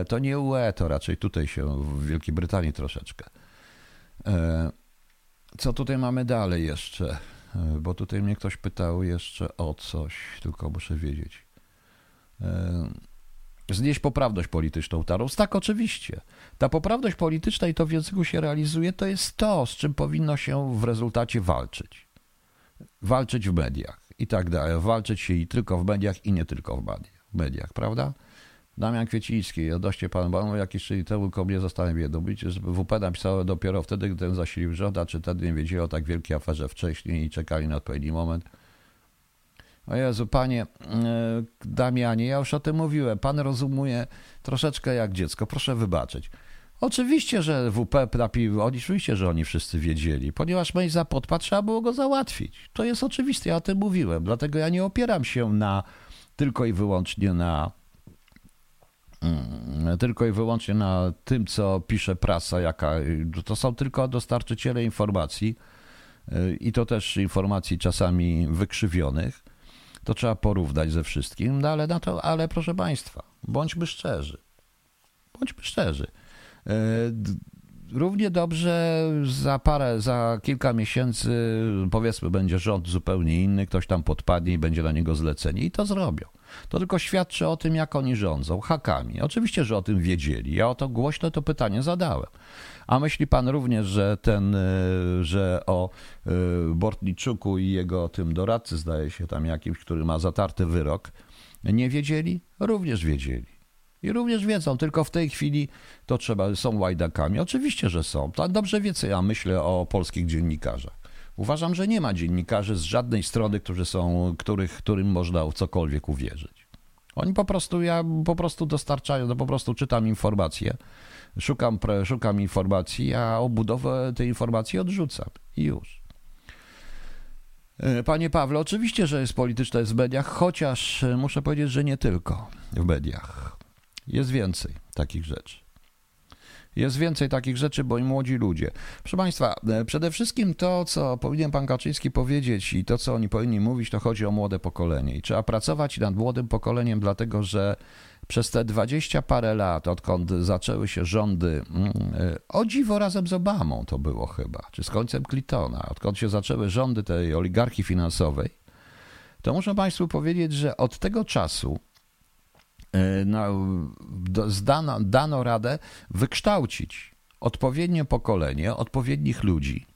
To nie UE, to raczej tutaj się w Wielkiej Brytanii troszeczkę. E, co tutaj mamy dalej jeszcze? E, bo tutaj mnie ktoś pytał jeszcze o coś, tylko muszę wiedzieć. E, znieść poprawność polityczną Tarus? Tak, oczywiście. Ta poprawność polityczna i to w języku się realizuje, to jest to, z czym powinno się w rezultacie walczyć. Walczyć w mediach i tak dalej. Walczyć się i tylko w mediach, i nie tylko w mediach, prawda? Damian Kwieciński, odnośnie Pan Banu, jakiś czyli temu komunie zastanawiam być, że WP napisało dopiero wtedy, gdy ten zasilił rząd, czy wtedy nie wiedzieli o tak wielkiej aferze wcześniej i czekali na odpowiedni moment. O Jezu, panie e, Damianie, ja już o tym mówiłem. Pan rozumuje troszeczkę jak dziecko. Proszę wybaczyć. Oczywiście, że WP napił, oczywiście, że oni wszyscy wiedzieli, ponieważ Mejza podpadł, trzeba było go załatwić. To jest oczywiste, ja o tym mówiłem. Dlatego ja nie opieram się na tylko i wyłącznie na tylko i wyłącznie na tym, co pisze prasa, jaka to są tylko dostarczyciele informacji y, i to też informacji czasami wykrzywionych. To trzeba porównać ze wszystkim, no ale, na to, ale proszę Państwa, bądźmy szczerzy. Bądźmy szczerzy. Y, równie dobrze za parę, za kilka miesięcy, powiedzmy, będzie rząd zupełnie inny, ktoś tam podpadnie i będzie na niego zlecenie i to zrobią. To tylko świadczy o tym, jak oni rządzą, hakami. Oczywiście, że o tym wiedzieli. Ja o to głośno to pytanie zadałem. A myśli pan również, że ten, e, że o e, Bortniczuku i jego tym doradcy, zdaje się tam jakimś, który ma zatarty wyrok, nie wiedzieli? Również wiedzieli. I również wiedzą, tylko w tej chwili to trzeba, są łajdakami. Oczywiście, że są. To dobrze wie, co ja myślę o polskich dziennikarzach. Uważam, że nie ma dziennikarzy z żadnej strony, którzy są, których, którym można cokolwiek uwierzyć. Oni po prostu, ja po prostu dostarczają, no po prostu czytam informacje, szukam, szukam informacji, a obudowę tej informacji odrzucam i już. E, panie Pawle, oczywiście, że jest polityczne w mediach, chociaż e, muszę powiedzieć, że nie tylko w mediach. Jest więcej takich rzeczy. Jest więcej takich rzeczy, bo i młodzi ludzie. Proszę Państwa, e, przede wszystkim to, co powinien Pan Kaczyński powiedzieć i to, co oni powinni mówić, to chodzi o młode pokolenie. I trzeba pracować nad młodym pokoleniem, dlatego że przez te dwadzieścia parę lat, odkąd zaczęły się rządy, mm, e, o dziwo razem z Obamą to było chyba, czy z końcem Clintona, odkąd się zaczęły rządy tej oligarchii finansowej, to muszę Państwu powiedzieć, że od tego czasu E, zdano, dano radę wykształcić odpowiednie pokolenie, odpowiednich ludzi,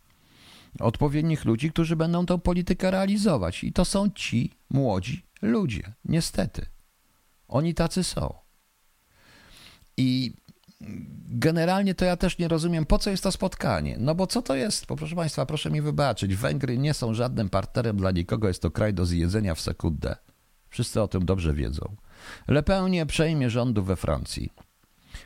odpowiednich ludzi, którzy będą tę politykę realizować. I to są ci młodzi ludzie, niestety. Oni tacy są. I generalnie to ja też nie rozumiem, po co jest to spotkanie. No bo co to jest? Bo proszę Państwa, proszę mi wybaczyć, Węgry nie są żadnym partnerem dla nikogo, jest to kraj do zjedzenia w sekundę. Wszyscy o tym dobrze wiedzą. Le Pen nie przejmie rządu we Francji.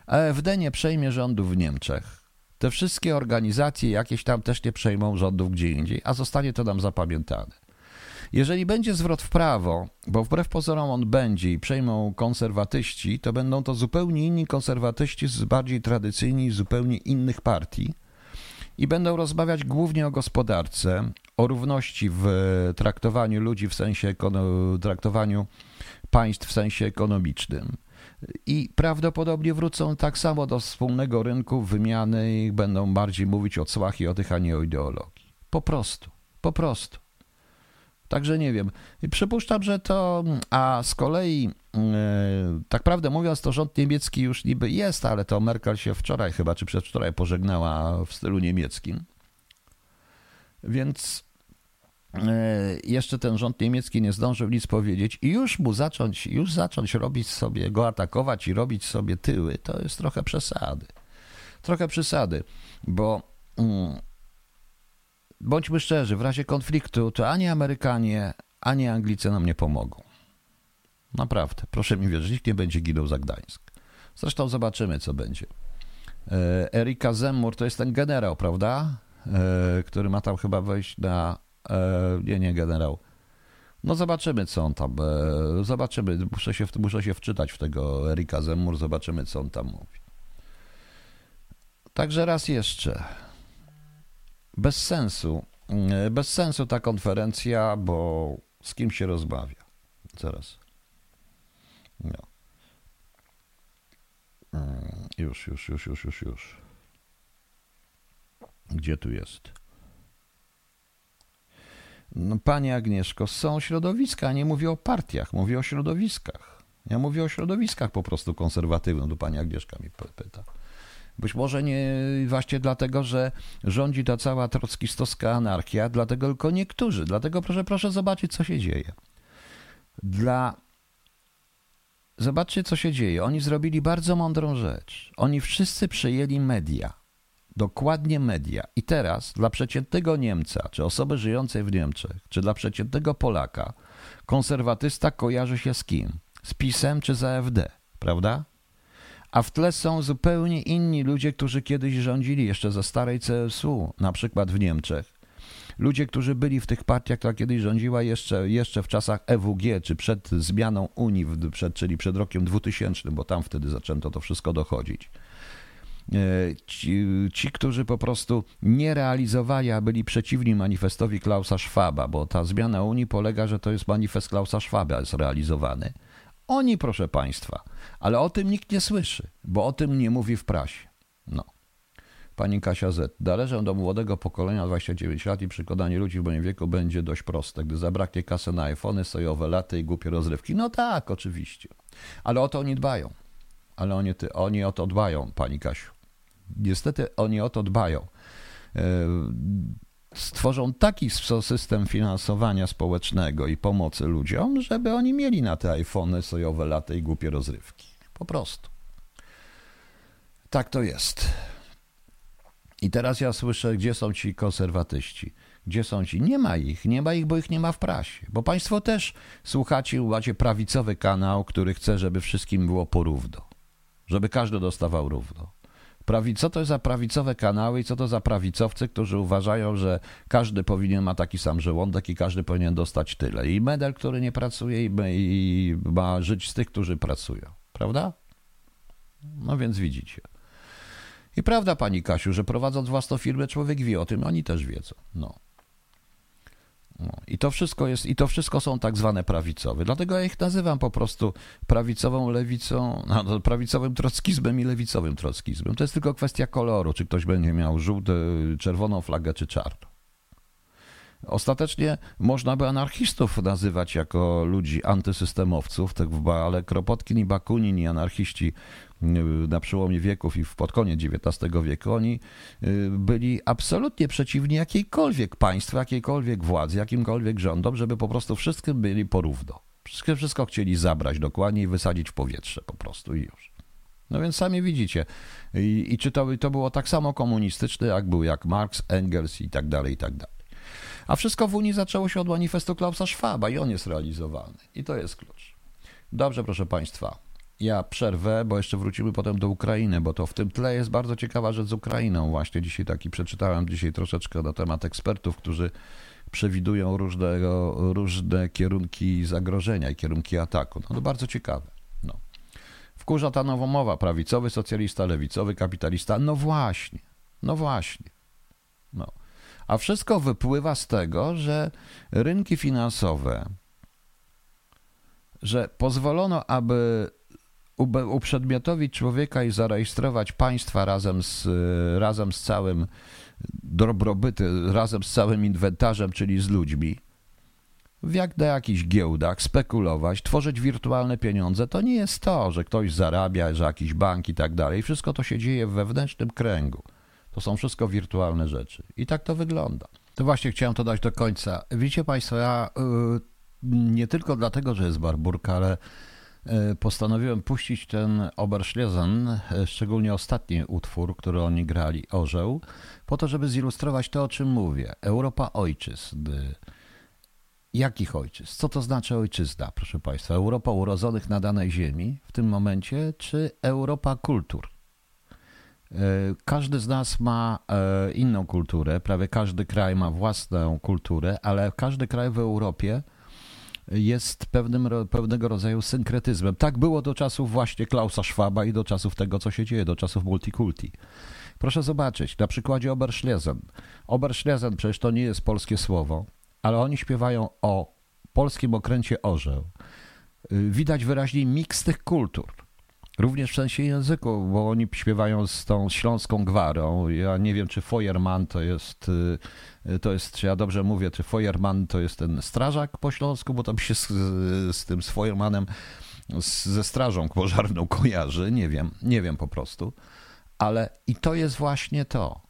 AfD nie przejmie rządu w Niemczech. Te wszystkie organizacje jakieś tam też nie przejmą rządów gdzie indziej, a zostanie to nam zapamiętane. Jeżeli będzie zwrot w prawo, bo wbrew pozorom on będzie i przejmą konserwatyści, to będą to zupełnie inni konserwatyści z bardziej tradycyjni, zupełnie innych partii i będą rozmawiać głównie o gospodarce, o równości w traktowaniu ludzi w sensie traktowaniu państw w sensie ekonomicznym. I prawdopodobnie wrócą tak samo do wspólnego rynku wymiany i będą bardziej mówić o cłach i o tych, a nie o ideologii. Po prostu, po prostu. Także nie wiem. Przypuszczam, że to, a z kolei, yy, tak prawdę mówiąc, to rząd niemiecki już niby jest, ale to Merkel się wczoraj chyba, czy przedwczoraj pożegnała w stylu niemieckim. Więc jeszcze ten rząd niemiecki nie zdążył nic powiedzieć i już mu zacząć, już zacząć robić sobie, go atakować i robić sobie tyły, to jest trochę przesady. Trochę przesady, bo yy, bądźmy szczerzy, w razie konfliktu to ani Amerykanie, ani Anglicy nam nie pomogą. Naprawdę, proszę mi wierzyć, nikt nie będzie ginął za Gdańsk. Zresztą zobaczymy, co będzie. E, Erika Zemmur to jest ten generał, prawda? E, który ma tam chyba wejść na. E, nie, nie generał. No zobaczymy, co on tam. Zobaczymy. Muszę się, muszę się wczytać w tego Erika Zemmur, zobaczymy, co on tam mówi. Także raz jeszcze bez sensu. E, bez sensu ta konferencja, bo z kim się rozmawia? Zaraz. No. Mm, już, już, już, już, już, już. Gdzie tu jest? No, Pani Agnieszko, są środowiska, nie mówię o partiach, mówię o środowiskach. Ja mówię o środowiskach po prostu konserwatywnych, tu Pani Agnieszka mi pyta. Być może nie właśnie dlatego, że rządzi ta cała trockistowska anarchia, dlatego tylko niektórzy. Dlatego proszę, proszę zobaczyć, co się dzieje. Dla Zobaczcie, co się dzieje. Oni zrobili bardzo mądrą rzecz. Oni wszyscy przejęli media. Dokładnie media. I teraz dla przeciętnego Niemca, czy osoby żyjącej w Niemczech, czy dla przeciętnego Polaka, konserwatysta kojarzy się z kim? Z PiSem czy z AfD, prawda? a w tle są zupełnie inni ludzie, którzy kiedyś rządzili jeszcze za starej CSU, na przykład w Niemczech. Ludzie, którzy byli w tych partiach, która kiedyś rządziła jeszcze, jeszcze w czasach EWG, czy przed zmianą Unii, przed, czyli przed rokiem 2000, bo tam wtedy zaczęto to wszystko dochodzić. E, ci, ci, którzy po prostu nie realizowali, a byli przeciwni manifestowi Klausa Schwaba, bo ta zmiana Unii polega, że to jest manifest Klausa Schwaba jest realizowany. Oni, proszę Państwa, ale o tym nikt nie słyszy, bo o tym nie mówi w prasie. No. Pani Kasia Z. Należę do młodego pokolenia 29 lat i przekładanie ludzi w moim wieku będzie dość proste. Gdy zabraknie kasy na iPhony, sojowe laty i głupie rozrywki. No tak, oczywiście. Ale o to oni dbają. Ale oni, ty, oni o to dbają, Pani Kasiu. Niestety oni o to dbają. Yy, stworzą taki system finansowania społecznego i pomocy ludziom, żeby oni mieli na te iPhony sojowe lata i głupie rozrywki. Po prostu. Tak to jest. I teraz ja słyszę, gdzie są ci konserwatyści. Gdzie są ci? Nie ma ich, nie ma ich, bo ich nie ma w prasie. Bo państwo też słuchacie, macie prawicowy kanał, który chce, żeby wszystkim było porówno. Żeby każdy dostawał równo. Prawi, co to za prawicowe kanały i co to za prawicowcy, którzy uważają, że każdy powinien ma taki sam żołądek i każdy powinien dostać tyle. I medal, który nie pracuje i, i ma żyć z tych, którzy pracują. Prawda? No więc widzicie. I prawda, pani Kasiu, że prowadząc własną firmę, człowiek wie o tym, oni też wiedzą. No. No, I to wszystko jest, i to wszystko są tak zwane prawicowe. Dlatego ja ich nazywam po prostu prawicową lewicą, no, prawicowym trockizmem i lewicowym trockizmem. To jest tylko kwestia koloru, czy ktoś będzie miał żółty, czerwoną flagę, czy czarną. Ostatecznie można by anarchistów nazywać jako ludzi antysystemowców, tak ale Kropotkin i Bakunin i anarchiści na przełomie wieków i pod koniec XIX wieku, oni y, byli absolutnie przeciwni jakiejkolwiek państwu, jakiejkolwiek władzy, jakimkolwiek rządom, żeby po prostu wszystkim byli porówno. Wszystko, wszystko chcieli zabrać dokładnie i wysadzić w powietrze po prostu i już. No więc sami widzicie. I, i czy to, to było tak samo komunistyczne, jak był jak Marx, Engels i tak dalej, i tak dalej. A wszystko w Unii zaczęło się od manifestu Klausa Schwaba i on jest realizowany. I to jest klucz. Dobrze, proszę Państwa. Ja przerwę, bo jeszcze wrócimy potem do Ukrainy, bo to w tym tle jest bardzo ciekawa rzecz z Ukrainą. Właśnie dzisiaj taki przeczytałem dzisiaj troszeczkę na temat ekspertów, którzy przewidują różnego, różne kierunki zagrożenia i kierunki ataku. No to bardzo ciekawe. No. Wkurza ta nowomowa, prawicowy socjalista, lewicowy kapitalista. No właśnie, no właśnie. No. A wszystko wypływa z tego, że rynki finansowe, że pozwolono, aby uprzedmiotowić człowieka i zarejestrować państwa razem z, razem z całym dobrobyty, razem z całym inwentarzem, czyli z ludźmi, jak na jakichś giełdach, spekulować, tworzyć wirtualne pieniądze, to nie jest to, że ktoś zarabia, że jakiś bank i tak dalej. Wszystko to się dzieje w wewnętrznym kręgu. To są wszystko wirtualne rzeczy. I tak to wygląda. To właśnie chciałem to dać do końca. Widzicie Państwo, ja yy, nie tylko dlatego, że jest barburka, ale postanowiłem puścić ten Oberschlesen, yy, szczególnie ostatni utwór, który oni grali, Orzeł, po to, żeby zilustrować to, o czym mówię. Europa ojczyzn. Jakich ojczyzn? Co to znaczy ojczyzna, proszę Państwa? Europa urodzonych na danej ziemi w tym momencie, czy Europa kultur? E, każdy z nas ma e, inną kulturę, prawie każdy kraj ma własną kulturę, ale każdy kraj w Europie jest pewnym, pewnego rodzaju synkretyzmem. Tak było do czasów właśnie Klausa Schwaba i do czasów tego, co się dzieje, do czasów multikulti. Proszę zobaczyć, na przykładzie Oberschlesen. Oberschlesen przecież to nie jest polskie słowo, ale oni śpiewają o polskim okręcie orzeł. Y, widać wyraźnie miks tych kultur. Również w sensie języku, bo oni śpiewają z tą śląską gwarą. Ja nie wiem, czy Feuerman to jest, y, to jest, czy ja dobrze mówię, czy Feuerman to jest ten strażak po śląsku, bo to mi się z, z tym Feuermanem, ze strażą pożarną kojarzy. Nie wiem, nie wiem po prostu. Ale i to jest właśnie to.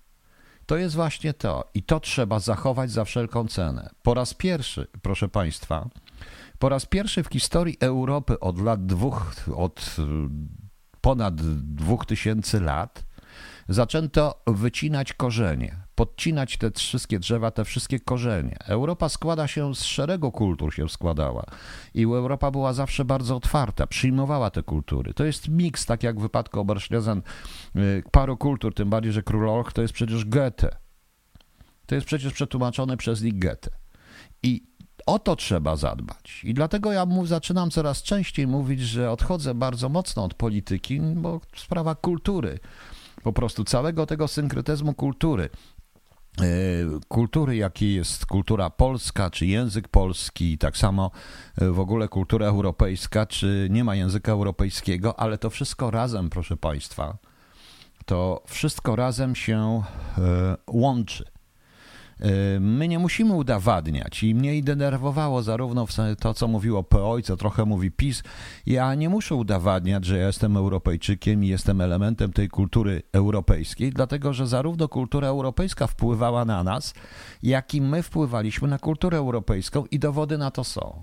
To jest właśnie to. I to trzeba zachować za wszelką cenę. Po raz pierwszy, proszę Państwa, po raz pierwszy w historii Europy od lat dwóch, od ponad dwóch tysięcy lat, zaczęto wycinać korzenie, podcinać te wszystkie drzewa, te wszystkie korzenie. Europa składa się z szeregu kultur, się składała. I Europa była zawsze bardzo otwarta, przyjmowała te kultury. To jest miks, tak jak w wypadku Oberschlesen, y, paru kultur, tym bardziej, że Król Olch to jest przecież Goethe. To jest przecież przetłumaczone przez nich Goethe. I o to trzeba zadbać. I dlatego ja mów, zaczynam coraz częściej mówić, że odchodzę bardzo mocno od polityki, bo sprawa kultury po prostu całego tego synkretyzmu kultury. E, kultury, jaki jest kultura polska, czy język polski, tak samo e, w ogóle kultura europejska, czy nie ma języka europejskiego, ale to wszystko razem, proszę Państwa, to wszystko razem się e, łączy. Y, my nie musimy udowadniać i mnie denerwowało zarówno to, co mówiło PO i co trochę mówi PiS. Ja nie muszę udowadniać, że ja jestem Europejczykiem i jestem elementem tej kultury europejskiej, dlatego że zarówno kultura europejska wpływała na nas, jak i my wpływaliśmy na kulturę europejską i dowody na to są.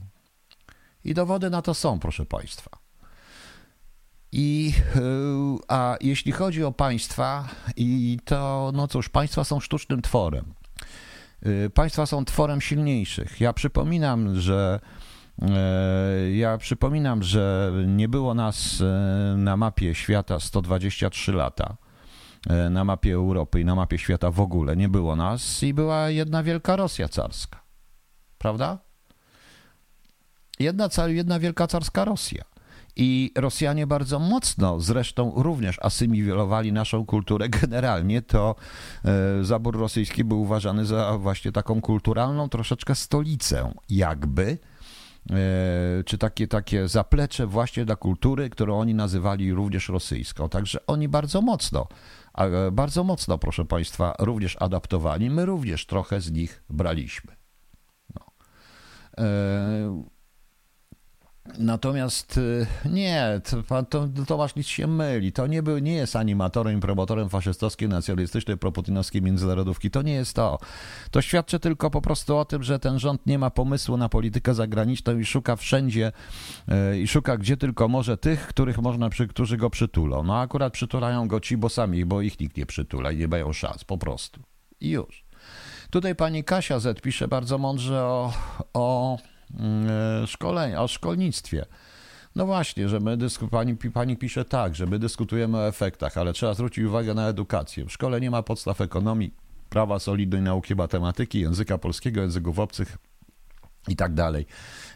I dowody na to są, proszę Państwa. I, y, a jeśli chodzi o państwa, i to, no cóż, państwa są sztucznym tworem. Y, państwa są tworem silniejszych. Ja przypominam, że y, ja przypominam, że nie było nas y, na mapie świata 123 lata. Na mapie Europy i na mapie świata w ogóle nie było nas i była jedna wielka Rosja carska. Prawda? Jedna, jedna wielka carska Rosja. I Rosjanie bardzo mocno zresztą również asymilowali naszą kulturę. Generalnie to e, zabór rosyjski był uważany za właśnie taką kulturalną troszeczkę stolicę, jakby e, czy takie, takie zaplecze właśnie dla kultury, którą oni nazywali również rosyjską. Także oni bardzo mocno, bardzo mocno, proszę Państwa, również adaptowali. My również trochę z nich braliśmy. No. Natomiast y, nie, to, to, Tomasz nic się myli. To nie, był, nie jest animatorem i promotorem faszystowskiej, nacjonalistycznej, proputinowskiej międzynarodówki. To nie jest to. To świadczy tylko po prostu o tym, że ten rząd nie ma pomysłu na politykę zagraniczną i szuka wszędzie y, i szuka gdzie tylko może tych, których można, którzy go przytulą. No akurat przytulają go ci, bo sami, bo ich nikt nie przytula i nie mają szans, po prostu. I już. Tutaj pani Kasia Z pisze bardzo mądrze o, o E, szkolenia, o szkolnictwie. No właśnie, że my dysku, pani, pani pisze tak, że my dyskutujemy o efektach, ale trzeba zwrócić uwagę na edukację. W szkole nie ma podstaw ekonomii, prawa solidnej nauki matematyki, języka polskiego, języków obcych i tak dalej.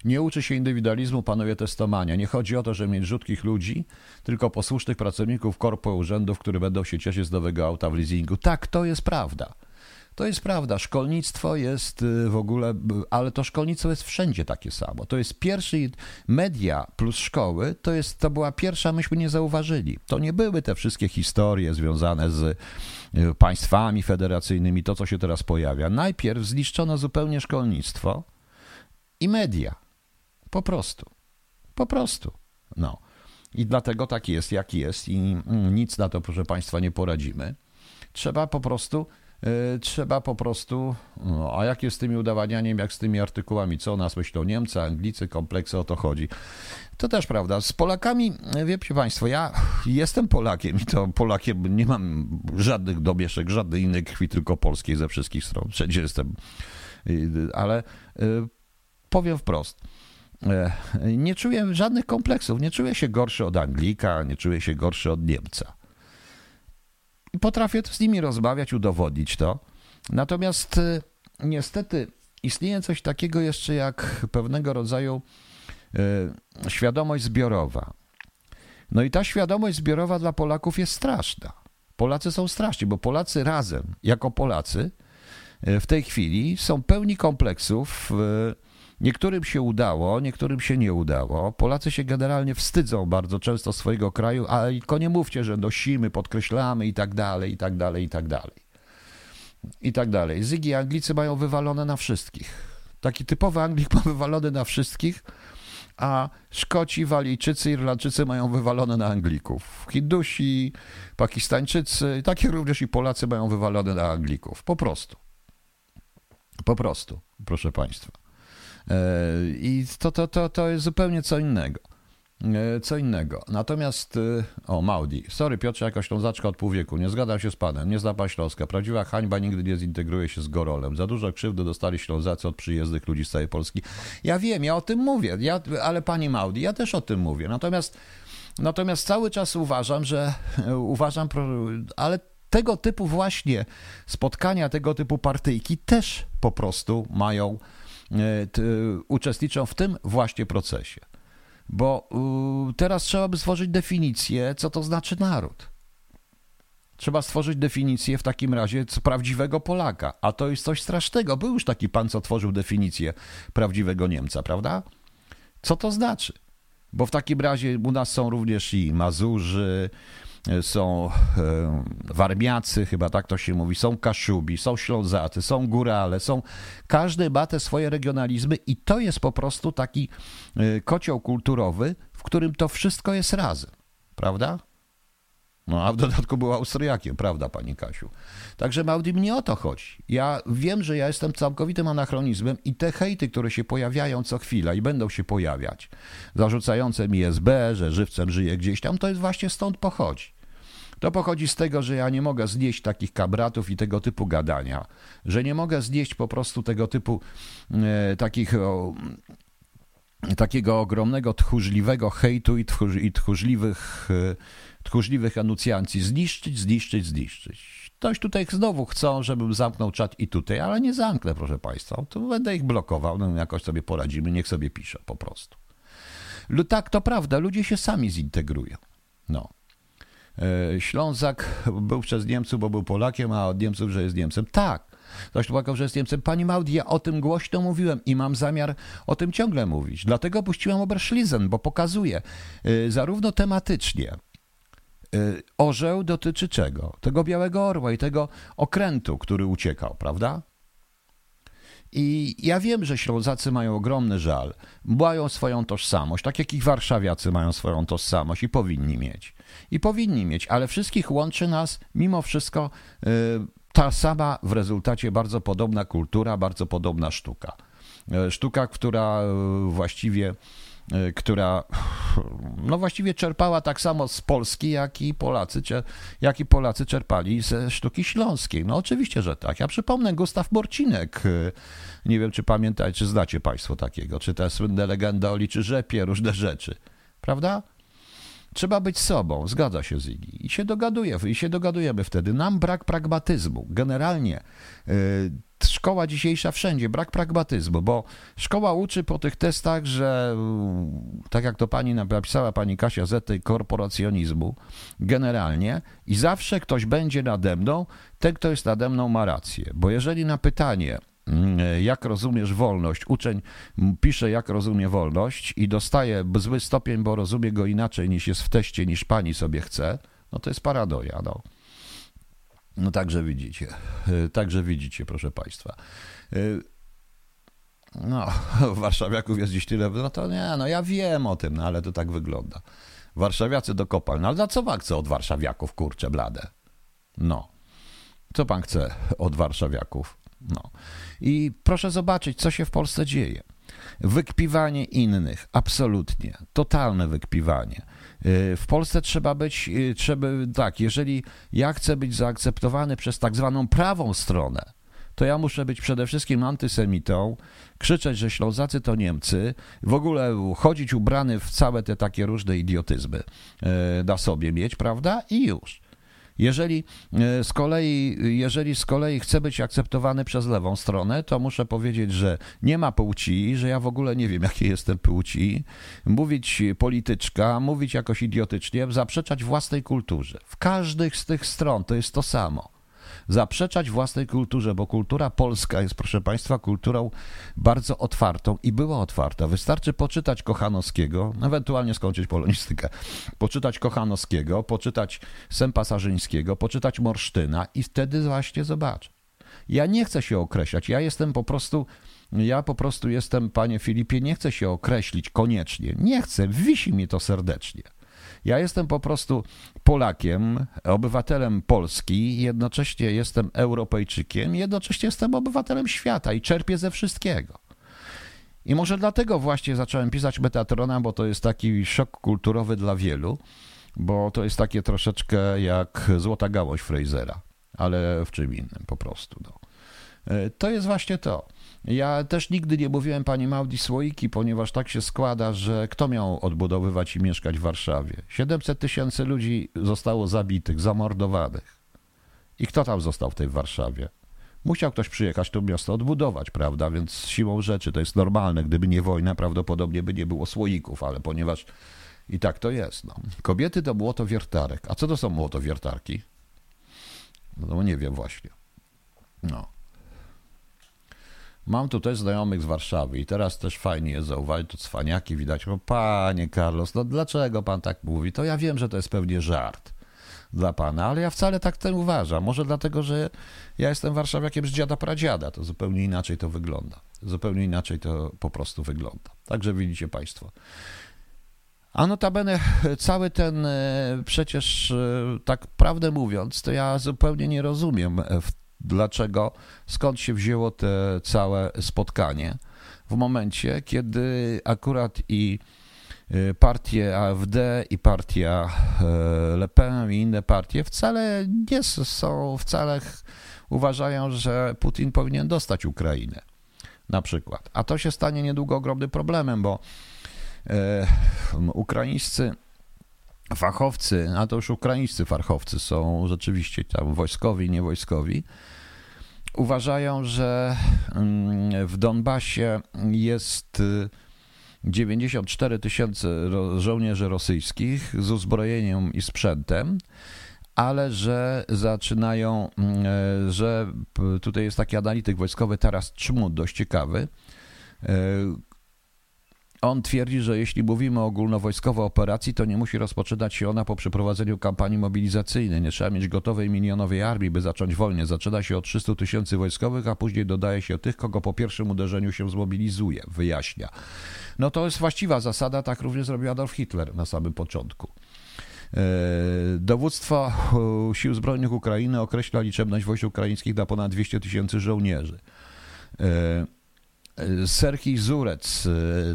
Nie uczy się indywidualizmu, panuje testomania. Nie chodzi o to, żeby mieć rzutkich ludzi, tylko posłusznych pracowników korpo urzędów, które będą się cieszyć z nowego auta w leasingu. Tak, to jest prawda. To jest prawda. Szkolnictwo jest y, w ogóle, ale to szkolnictwo jest wszędzie takie samo. To jest pierwszy media plus szkoły, to, jest, to była pierwsza, myśmy nie zauważyli. To nie były te wszystkie historie związane z y, państwami federacyjnymi, to co się teraz pojawia. Najpierw zniszczono zupełnie szkolnictwo i media. Po prostu. Po prostu. No. I dlatego tak jest, jak jest, i mm, nic na to, proszę Państwa, nie poradzimy. Trzeba po prostu trzeba po prostu, no, a jak jest z tymi udawanianiem, jak z tymi artykułami, co o nas myślą Niemcy, Anglicy, kompleksy, o to chodzi. To też prawda. Z Polakami, wiecie Państwo, ja jestem Polakiem i to Polakiem nie mam żadnych domieszek, żadnej innej krwi, tylko polskiej ze wszystkich stron. Wszędzie jestem. Ale e, powiem wprost. E, nie czuję żadnych kompleksów. Nie czuję się gorszy od Anglika, nie czuję się gorszy od Niemca i potrafię z nimi rozmawiać, udowodnić to. Natomiast y, niestety istnieje coś takiego jeszcze jak pewnego rodzaju y, świadomość zbiorowa. No i ta świadomość zbiorowa dla Polaków jest straszna. Polacy są straszni, bo Polacy razem, jako Polacy, y, w tej chwili są pełni kompleksów Niektórym się udało, niektórym się nie udało. Polacy się generalnie wstydzą bardzo często swojego kraju, ale tylko nie mówcie, że nosimy, podkreślamy i tak dalej, i tak dalej, i tak dalej. I tak dalej. Zygi Anglicy mają wywalone na wszystkich. Taki typowy Anglik ma wywalony na wszystkich, a Szkoci, Walijczycy, Irlandczycy mają wywalone na Anglików. Hindusi, Pakistańczycy, takie również i Polacy mają wywalone na Anglików. Po prostu. Po prostu, proszę Państwa. E, I to, to, to, to jest zupełnie co innego. E, co innego. Natomiast, e, o, Maudi. Sorry, Piotrze, jakaś Ślązaczka od pół wieku. Nie zgadzam się z panem. Nie zna Śląska. Prawdziwa hańba nigdy nie zintegruje się z Gorolem. Za dużo krzywdy dostali Ślązacy od przyjezdnych ludzi z całej Polski. Ja wiem, ja o tym mówię, ja, ale pani Maudi, ja też o tym mówię. Natomiast, natomiast cały czas uważam, że uważam, ale tego typu właśnie spotkania, tego typu partyjki też po prostu mają uczestniczą w tym właśnie procesie. Bo teraz trzeba by stworzyć definicję, co to znaczy naród. Trzeba stworzyć definicję w takim razie prawdziwego Polaka, a to jest coś strasznego. Był już taki pan, co tworzył definicję prawdziwego Niemca, prawda? Co to znaczy? Bo w takim razie u nas są również i Mazurzy, są e, Warmiacy, chyba tak to się mówi, są Kaszubi, są Ślązacy, są Górale, są... Każdy ma te swoje regionalizmy i to jest po prostu taki e, kocioł kulturowy, w którym to wszystko jest razem, prawda? No a w dodatku był Austriakiem, prawda, pani Kasiu? Także Maudi mnie o to chodzi. Ja wiem, że ja jestem całkowitym anachronizmem i te hejty, które się pojawiają co chwila i będą się pojawiać, zarzucające mi SB, że żywcem żyje gdzieś tam, to jest właśnie stąd pochodzi. To pochodzi z tego, że ja nie mogę znieść takich kabratów i tego typu gadania, że nie mogę znieść po prostu tego typu e, takich o, takiego ogromnego tchórzliwego hejtu i, tchórz, i tchórzliwych, e, tchórzliwych. Zniszczyć, zniszczyć, zniszczyć. Ktoś tutaj znowu chcą, żebym zamknął czat i tutaj, ale nie zamknę, proszę Państwa. To będę ich blokował, no jakoś sobie poradzimy, niech sobie pisze po prostu. Tak, to prawda, ludzie się sami zintegrują. No. E, Ślązak był przez Niemców, bo był Polakiem, a od Niemców, że jest Niemcem. Tak. Ktoś płakał, że jest Niemcem. Pani Maudi, ja o tym głośno mówiłem i mam zamiar o tym ciągle mówić. Dlatego puściłem Oberschließen, bo pokazuje e, zarówno tematycznie, e, Orzeł dotyczy czego? Tego białego orła i tego okrętu, który uciekał, prawda? I ja wiem, że Ślązacy mają ogromny żal, mają swoją tożsamość, tak jak i warszawiacy mają swoją tożsamość i powinni mieć. I powinni mieć, ale wszystkich łączy nas mimo wszystko y, ta sama w rezultacie bardzo podobna kultura, bardzo podobna sztuka. Y, sztuka, która y, właściwie która no właściwie czerpała tak samo z Polski, jak i Polacy, jak i Polacy czerpali ze sztuki śląskiej. No oczywiście, że tak. Ja przypomnę Gustaw Borcinek. Nie wiem, czy pamiętacie, czy znacie Państwo takiego, czy te słynne legendy o liczy rzepie, różne rzeczy. Prawda? Trzeba być sobą, zgadza się Zigi. I się dogaduje, i się dogadujemy wtedy. Nam brak pragmatyzmu. Generalnie yy, szkoła dzisiejsza wszędzie, brak pragmatyzmu, bo szkoła uczy po tych testach, że tak jak to pani napisała, pani Kasia Z, tej korporacjonizmu generalnie i zawsze ktoś będzie nade mną, ten, kto jest nade mną ma rację. Bo jeżeli na pytanie, jak rozumiesz wolność, uczeń pisze, jak rozumie wolność i dostaje zły stopień, bo rozumie go inaczej niż jest w teście, niż pani sobie chce, no to jest paradoja. No. No także widzicie, także widzicie, proszę Państwa. No, warszawiaków jest dziś tyle, no to nie, no ja wiem o tym, no ale to tak wygląda. Warszawiacy do kopalń, no ale za co pan chce od warszawiaków, kurcze blade? No, co pan chce od warszawiaków? No. I proszę zobaczyć, co się w Polsce dzieje. Wykpiwanie innych, absolutnie, totalne wykpiwanie. Y, w Polsce trzeba być, y, trzeba, tak, jeżeli ja chcę być zaakceptowany przez tak zwaną prawą stronę, to ja muszę być przede wszystkim antysemitą, krzyczeć, że Ślązacy to Niemcy, w ogóle chodzić ubrany w całe te takie różne idiotyzmy y, na sobie mieć, prawda? I już. Jeżeli e, z kolei, jeżeli z kolei chcę być akceptowany przez lewą stronę, to muszę powiedzieć, że nie ma płci, że ja w ogóle nie wiem, jakiej jestem płci, mówić polityczka, mówić jakoś idiotycznie, zaprzeczać własnej kulturze. W każdej z tych stron to jest to samo zaprzeczać własnej kulturze, bo kultura polska jest, proszę Państwa, kulturą bardzo otwartą i była otwarta. Wystarczy poczytać Kochanowskiego, ewentualnie skończyć polonistykę, poczytać Kochanowskiego, poczytać Sempasarzyńskiego, poczytać Morsztyna i wtedy właśnie zobacz. Ja nie chcę się określać, ja jestem po prostu ja po prostu jestem, panie Filipie, nie chcę się określić koniecznie. Nie chcę, wisi mi to serdecznie. Ja jestem po prostu Polakiem, obywatelem Polski, jednocześnie jestem Europejczykiem, jednocześnie jestem obywatelem świata i czerpię ze wszystkiego. I może dlatego właśnie zacząłem pisać Metatrona, bo to jest taki szok kulturowy dla wielu, bo to jest takie troszeczkę jak Złota Gałąź Frasera, ale w czym innym po prostu. No. E, to jest właśnie to. Ja też nigdy nie mówiłem pani Maudi słoiki, ponieważ tak się składa, że kto miał odbudowywać i mieszkać w Warszawie? 700 tysięcy ludzi zostało zabitych, zamordowanych. I kto tam został w tej Warszawie? Musiał ktoś przyjechać to miasto odbudować, prawda? Więc siłą rzeczy to jest normalne. Gdyby nie wojna, prawdopodobnie by nie było słoików, ale ponieważ i tak to jest. No. Kobiety to młotowiertarek. A co to są młotowiertarki? No, no nie wiem właśnie. No. Mam tu też znajomych z Warszawy i teraz też fajnie jest zauważyć, to cwaniaki widać. No panie Carlos, no dlaczego pan tak mówi? To ja wiem, że to jest pewnie żart dla pana, ale ja wcale tak ten uważam. Może dlatego, że ja jestem warszawiakiem z dziada pradziada, to zupełnie inaczej to wygląda. Zupełnie inaczej to po prostu wygląda. Także widzicie państwo. A notabene cały ten, e, przecież e, tak prawdę mówiąc, to ja zupełnie nie rozumiem w dlaczego, skąd się wzięło te całe spotkanie w momencie, kiedy akurat i y, partie AfD i partia y, Le Pen i inne partie wcale nie są, wcale uważają, że Putin powinien dostać Ukrainę na przykład. A to się stanie niedługo ogromnym problemem, bo e, ukraińscy fachowcy, a to już ukraińscy fachowcy są rzeczywiście tam wojskowi, niewojskowi, uważają, że mm, w Donbasie jest 94 y, tysiące żołnierzy rosyjskich z uzbrojeniem i sprzętem, ale że zaczynają, mm, e, że tutaj jest taki analityk wojskowy Taras Czmut, dość ciekawy, e, on twierdzi, że jeśli mówimy o ogólnowojskowej operacji, to nie musi rozpoczynać się ona po przeprowadzeniu kampanii mobilizacyjnej. Nie trzeba mieć gotowej milionowej armii, by zacząć wojnę. Zaczyna się od 300 tysięcy wojskowych, a później dodaje się tych, kogo po pierwszym uderzeniu się zmobilizuje, wyjaśnia. No to jest właściwa zasada, tak również zrobił Adolf Hitler na samym początku. E, dowództwo Sił Zbrojnych Ukrainy określa liczebność wojsk ukraińskich na ponad 200 tysięcy żołnierzy. E, Serhii Zurec,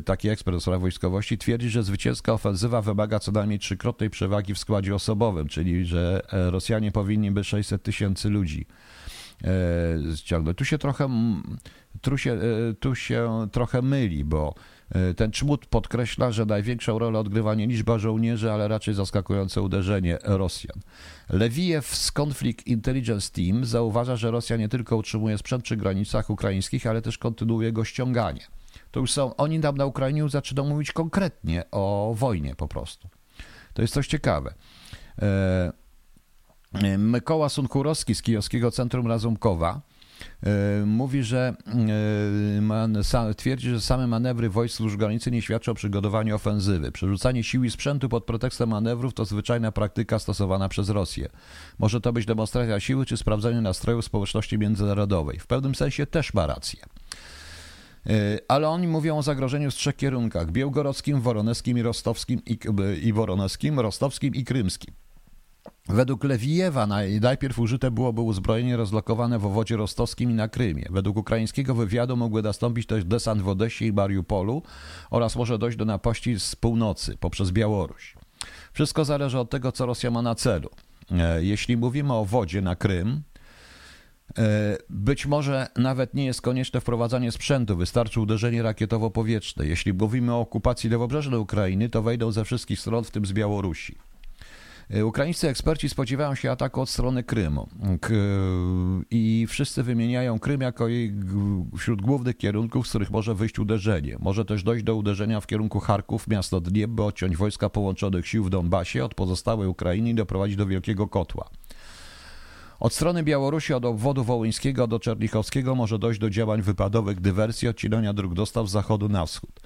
taki ekspert do spraw wojskowości, twierdzi, że zwycięska ofensywa wymaga co najmniej trzykrotnej przewagi w składzie osobowym, czyli że e, Rosjanie powinni by 600 tysięcy ludzi ściągnąć. Tu się trochę, tu się, tu się trochę myli, bo E, ten czmut podkreśla, że największą rolę odgrywa nie liczba żołnierzy, ale raczej zaskakujące uderzenie Rosjan. Lewijew z Conflict Intelligence Team zauważa, że Rosja nie tylko utrzymuje sprzęt przy granicach ukraińskich, ale też kontynuuje go ściąganie. To już są, oni tam na Ukrainie zaczynają mówić konkretnie o wojnie po prostu. To jest coś ciekawe. E, e, Mykoła Sunkurowski z Kijowskiego Centrum Razumkowa E, mówi, że e, twierdzi, że same manewry wojsk służb granicy nie świadczą o przygotowaniu ofensywy. Przerzucanie sił i sprzętu pod pretekstem manewrów to zwyczajna praktyka stosowana przez Rosję. Może to być demonstracja siły czy sprawdzenie nastrojów społeczności międzynarodowej. W pewnym sensie też ma rację. E, ale oni mówią o zagrożeniu z trzech kierunkach: białgorodzkim, woroneskim i rostowskim i, i rostowskim i krymskim. Według Lewijewa najpierw użyte byłoby uzbrojenie rozlokowane w owodzie rostowskim i na Krymie. Według ukraińskiego wywiadu mógłby nastąpić też desant w Odesie i Mariupolu oraz może dojść do napaści z północy poprzez Białoruś. Wszystko zależy od tego, co Rosja ma na celu. E, jeśli mówimy o wodzie na Krym, e, być może nawet nie jest konieczne wprowadzanie sprzętu, wystarczy uderzenie rakietowo-powietrzne. Jeśli mówimy o okupacji lewobrzeżnej Ukrainy, to wejdą ze wszystkich stron, w tym z Białorusi. E, ukraińscy eksperci spodziewają się ataku od strony Krymu i wszyscy wymieniają Krym jako jej wśród głównych kierunków, z których może wyjść uderzenie. Może też dojść do uderzenia w kierunku Charków, miasto Dniep, by odciąć wojska połączonych sił w Donbasie od pozostałej Ukrainy i doprowadzić do wielkiego kotła. Od strony Białorusi, od obwodu wołyńskiego do Czernichowskiego może dojść do działań wypadowych, dywersji, odcinania dróg dostaw z zachodu na wschód.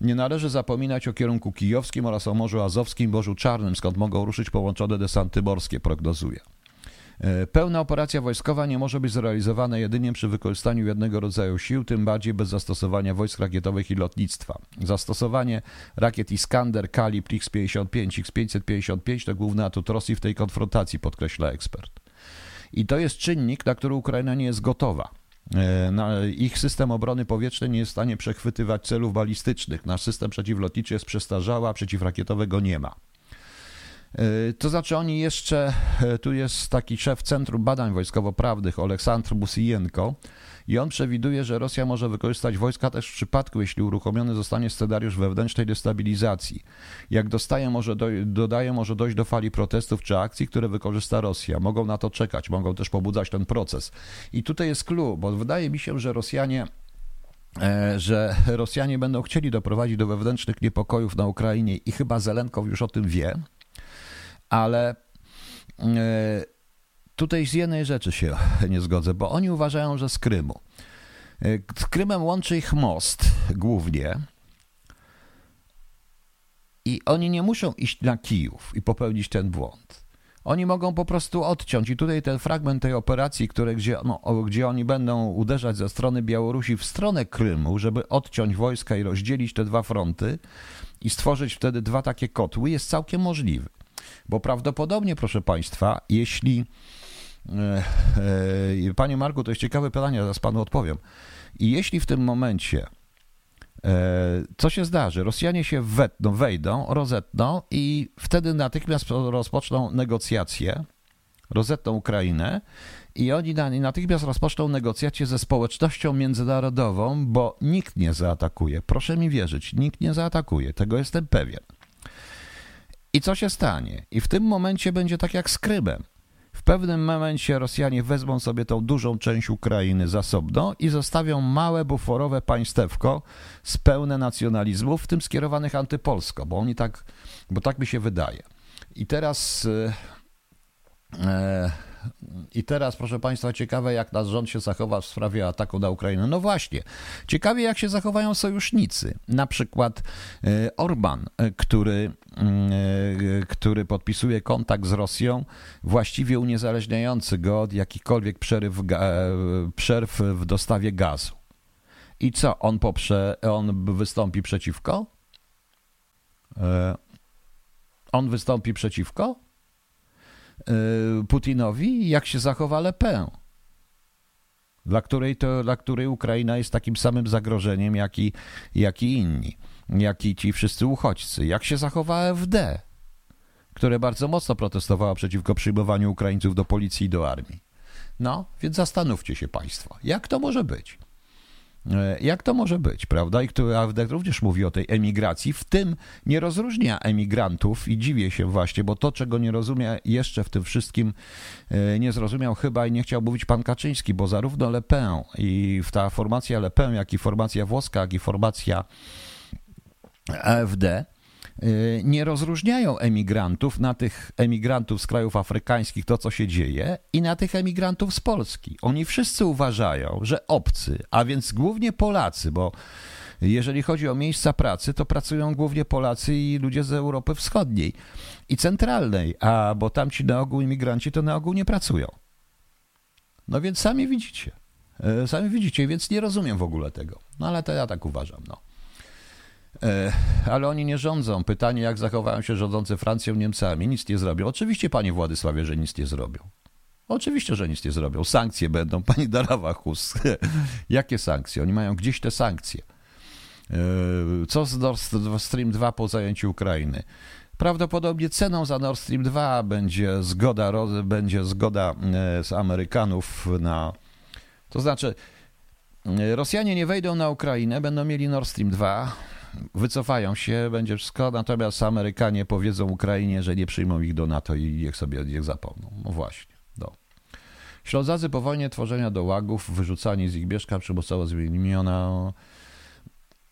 Nie należy zapominać o kierunku kijowskim oraz o Morzu Azowskim, Morzu Czarnym, skąd mogą ruszyć połączone desanty morskie, prognozuje. E, pełna operacja wojskowa nie może być zrealizowana jedynie przy wykorzystaniu jednego rodzaju sił, tym bardziej bez zastosowania wojsk rakietowych i lotnictwa. Zastosowanie rakiet Iskander, Kalibr X-55, X-555 to główny atut Rosji w tej konfrontacji, podkreśla ekspert. I to jest czynnik, na który Ukraina nie jest gotowa. E, ich system obrony powietrznej nie jest w stanie przechwytywać celów balistycznych. Nasz system przeciwlotniczy jest przestarzały, a przeciwrakietowego nie ma. E, to znaczy oni jeszcze, e, tu jest taki szef Centrum Badań Wojskowo-Prawnych, Oleksandr Musijenko, i on przewiduje, że Rosja może wykorzystać wojska też w przypadku, jeśli uruchomiony zostanie scenariusz wewnętrznej destabilizacji. Jak dostaje, może do, dodaje, może dojść do fali protestów czy akcji, które wykorzysta Rosja. Mogą na to czekać, mogą też pobudzać ten proces. I tutaj jest clue, bo wydaje mi się, że Rosjanie e, że Rosjanie będą chcieli doprowadzić do wewnętrznych niepokojów na Ukrainie i chyba Zelenkow już o tym wie, ale e, tutaj z jednej rzeczy się nie zgodzę, bo oni uważają, że z Krymu. E, z Krymem łączy ich most głównie. I oni nie muszą iść na Kijów i popełnić ten błąd. Oni mogą po prostu odciąć. I tutaj ten fragment tej operacji, które, gdzie, no, gdzie oni będą uderzać ze strony Białorusi w stronę Krymu, żeby odciąć wojska i rozdzielić te dwa fronty i stworzyć wtedy dwa takie kotły, jest całkiem możliwy. Bo prawdopodobnie, proszę Państwa, jeśli E, e, panie Marku, to jest ciekawe pytanie, zaraz panu odpowiem. I jeśli w tym momencie e, co się zdarzy? Rosjanie się wetną, wejdą, rozetną i wtedy natychmiast rozpoczną negocjacje, rozetną Ukrainę i oni natychmiast rozpoczną negocjacje ze społecznością międzynarodową, bo nikt nie zaatakuje. Proszę mi wierzyć, nikt nie zaatakuje, tego jestem pewien. I co się stanie? I w tym momencie będzie tak jak z Krymem. W pewnym momencie Rosjanie wezmą sobie tą dużą część Ukrainy zasobno i zostawią małe buforowe państewko z pełne nacjonalizmów, w tym skierowanych antypolsko, bo oni tak, bo tak mi się wydaje. I teraz e, e I teraz, proszę Państwa, ciekawe, jak nasz rząd się zachowa w sprawie ataku na Ukrainę. No właśnie, ciekawie, jak się zachowają sojusznicy. Na przykład e, Orban, e, który, który podpisuje kontakt z Rosją, właściwie uniezależniający go od jakichkolwiek przerw, przerw w dostawie gazu. I co, on, poprze, on wystąpi przeciwko? On wystąpi przeciwko? Y, Putinowi, jak się zachowa Le Pen, dla której, to, dla której Ukraina jest takim samym zagrożeniem, jak i, jak i inni, jak i ci wszyscy uchodźcy. Jak się zachowa AfD, które bardzo mocno protestowało przeciwko przyjmowaniu Ukraińców do policji i do armii. No, więc zastanówcie się Państwo, jak to może być? E, jak to może być, prawda? I AfD również mówi o tej emigracji, w tym nie rozróżnia emigrantów i dziwię się właśnie, bo to, czego nie rozumie jeszcze w tym wszystkim, e, nie zrozumiał chyba i nie chciał mówić pan Kaczyński, bo zarówno Le Pen i ta formacja Le Pen, jak i formacja włoska, jak i formacja AfD Y, nie rozróżniają emigrantów na tych emigrantów z krajów afrykańskich, to co się dzieje, i na tych emigrantów z Polski. Oni wszyscy uważają, że obcy, a więc głównie Polacy, bo jeżeli chodzi o miejsca pracy, to pracują głównie Polacy i ludzie z Europy Wschodniej i centralnej, a bo tamci na ogół imigranci to na ogół nie pracują. No więc sami widzicie. Y, sami widzicie, więc nie rozumiem w ogóle tego. No ale to ja tak uważam. No. E, ale oni nie rządzą. Pytanie, jak zachowają się rządzący Francją, Niemcami. Nic nie zrobią. Oczywiście, panie Władysławie, że nic nie zrobią. Oczywiście, że nic nie zrobią. Sankcje będą, pani Darawachus. Jakie sankcje? Oni mają gdzieś te sankcje. E, co z Nord Stream 2 po zajęciu Ukrainy? Prawdopodobnie ceną za Nord Stream 2 będzie zgoda, będzie zgoda e, z Amerykanów na. To znaczy, Rosjanie nie wejdą na Ukrainę, będą mieli Nord Stream 2 wycofają się, będzie wszystko, natomiast Amerykanie powiedzą Ukrainie, że nie przyjmą ich do NATO i niech sobie niech zapomną. No właśnie. No. Ślązacy po wojnie tworzenia do łagów, wyrzucani z ich mieszkań, przymusowo zmieniona.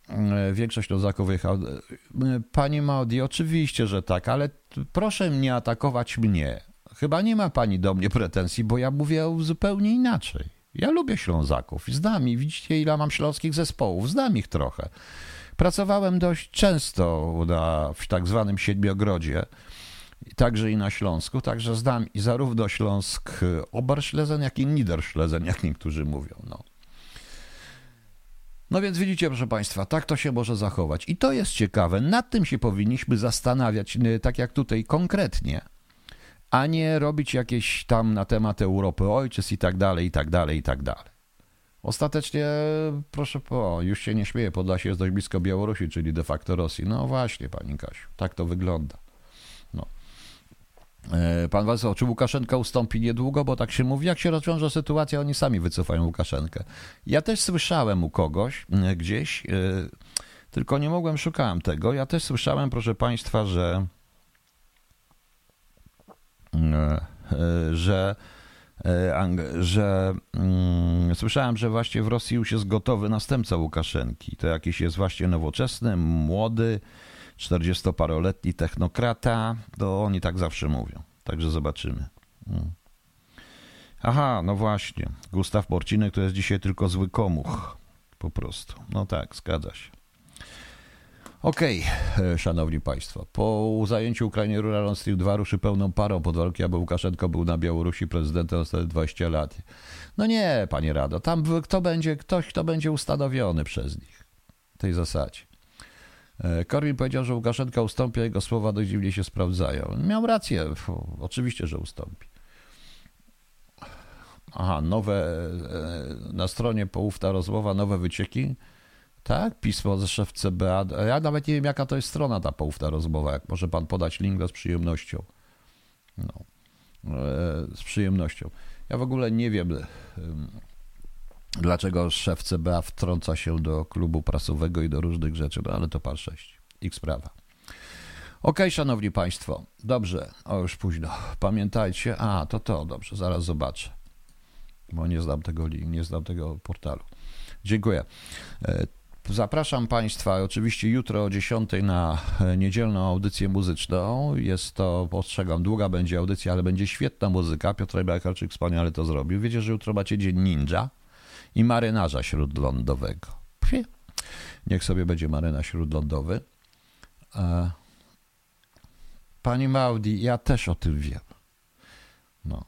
E, większość Ślązaków wyjechała. E, pani Maudi, oczywiście, że tak, ale proszę nie atakować mnie. Chyba nie ma pani do mnie pretensji, bo ja mówię zupełnie inaczej. Ja lubię Ślązaków, znam i widzicie, ile mam śląskich zespołów, znam ich trochę. Pracowałem dość często na, w tak zwanym Siedmiogrodzie, także i na Śląsku, także znam i zarówno Śląsk Oberschlesen, jak i Niederschlesen, jak niektórzy mówią. No. No więc widzicie, proszę Państwa, tak to się może zachować. I to jest ciekawe. Nad tym się powinniśmy zastanawiać, tak jak tutaj konkretnie, a nie robić jakieś tam na temat Europy ojczyzn i tak dalej, i tak dalej, i tak dalej. Ostatecznie, proszę, po, już się nie śmieję, Podlasie jest dość blisko Białorusi, czyli de facto Rosji. No właśnie, pani Kasiu, tak to wygląda. No. E, pan Wacław, czy Łukaszenka ustąpi niedługo? Bo tak się mówi, jak się rozwiąże sytuacja, oni sami wycofają Łukaszenkę. Ja też słyszałem u kogoś e, gdzieś, e, tylko nie mogłem, szukałem tego. Ja też słyszałem, proszę państwa, że że że mm, słyszałem, że właśnie w Rosji już jest gotowy następca Łukaszenki. To jakiś jest właśnie nowoczesny, młody, 40-paroletni technokrata. To oni tak zawsze mówią. Także zobaczymy. Mm. Aha, no właśnie. Gustaw Borcinek to jest dzisiaj tylko zły komuch. Po prostu. No tak, zgadza się. Okej, okay, szanowni państwo, po zajęciu Ukrainy Rural Stream 2 ruszy pełną parą pod warunkiem, aby Łukaszenko był na Białorusi prezydentem ostatnie 20 lat. No nie, panie Rado, tam kto będzie, ktoś, kto będzie ustanowiony przez nich w tej zasadzie. E, Korwin powiedział, że Łukaszenka ustąpi, a jego słowa dość dziwnie się sprawdzają. Miał rację, oczywiście, że ustąpi. Aha, nowe, e, na stronie połówta rozmowa, nowe wycieki tak? Pismo ze szef CBA. Ja nawet nie wiem, jaka to jest strona ta poufna rozmowa. Jak może pan podać link, z przyjemnością. No. E, z przyjemnością. Ja w ogóle nie wiem, dlaczego szef CBA wtrąca się do klubu prasowego i do różnych rzeczy, no ale to par 6. Ich sprawa. Ok, szanowni państwo. Dobrze. O, już późno. Pamiętajcie. A, to to. Dobrze, zaraz zobaczę. Bo nie znam tego link, nie znam tego portalu. Dziękuję. E, Zapraszam Państwa oczywiście jutro o 10 na niedzielną audycję muzyczną. Jest to, ostrzegam, długa będzie audycja, ale będzie świetna muzyka. Piotr Bajkarczyk wspaniale to zrobił. Wiecie, że jutro macie Dzień Ninja i Marynarza Śródlądowego. Pwie. Niech sobie będzie marynarz śródlądowy. E, Pani Maudi, ja też o tym wiem. No.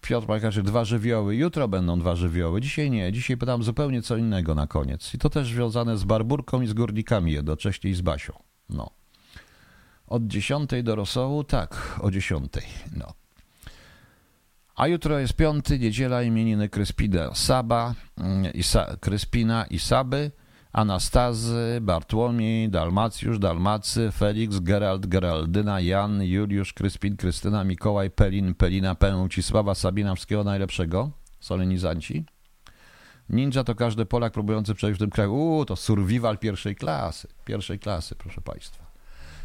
Piotr Majkarczyk, dwa żywioły. Jutro będą dwa żywioły. Dzisiaj nie. Dzisiaj pytam zupełnie co innego na koniec. I to też związane z Barburką i z Górnikami jednocześnie i z Basią. No. Od dziesiątej do rosołu? Tak, o dziesiątej. No. A jutro jest piąty, niedziela, imieniny Kryspina Saba, mm, i Sa, Kryspina i Saby, Anastazy, Bartłomiej, Dalmacjusz, Dalmacy, Felix, Gerald, Geraldyna, Jan, Juliusz, Kryspin, Krystyna, Mikołaj, Pelin, Pelina, Pęcisława, Sabina, wszystkiego najlepszego, solenizanci. Ninja to każdy Polak próbujący przejść w tym kraju. Uuu, to survival pierwszej klasy, pierwszej klasy, proszę Państwa.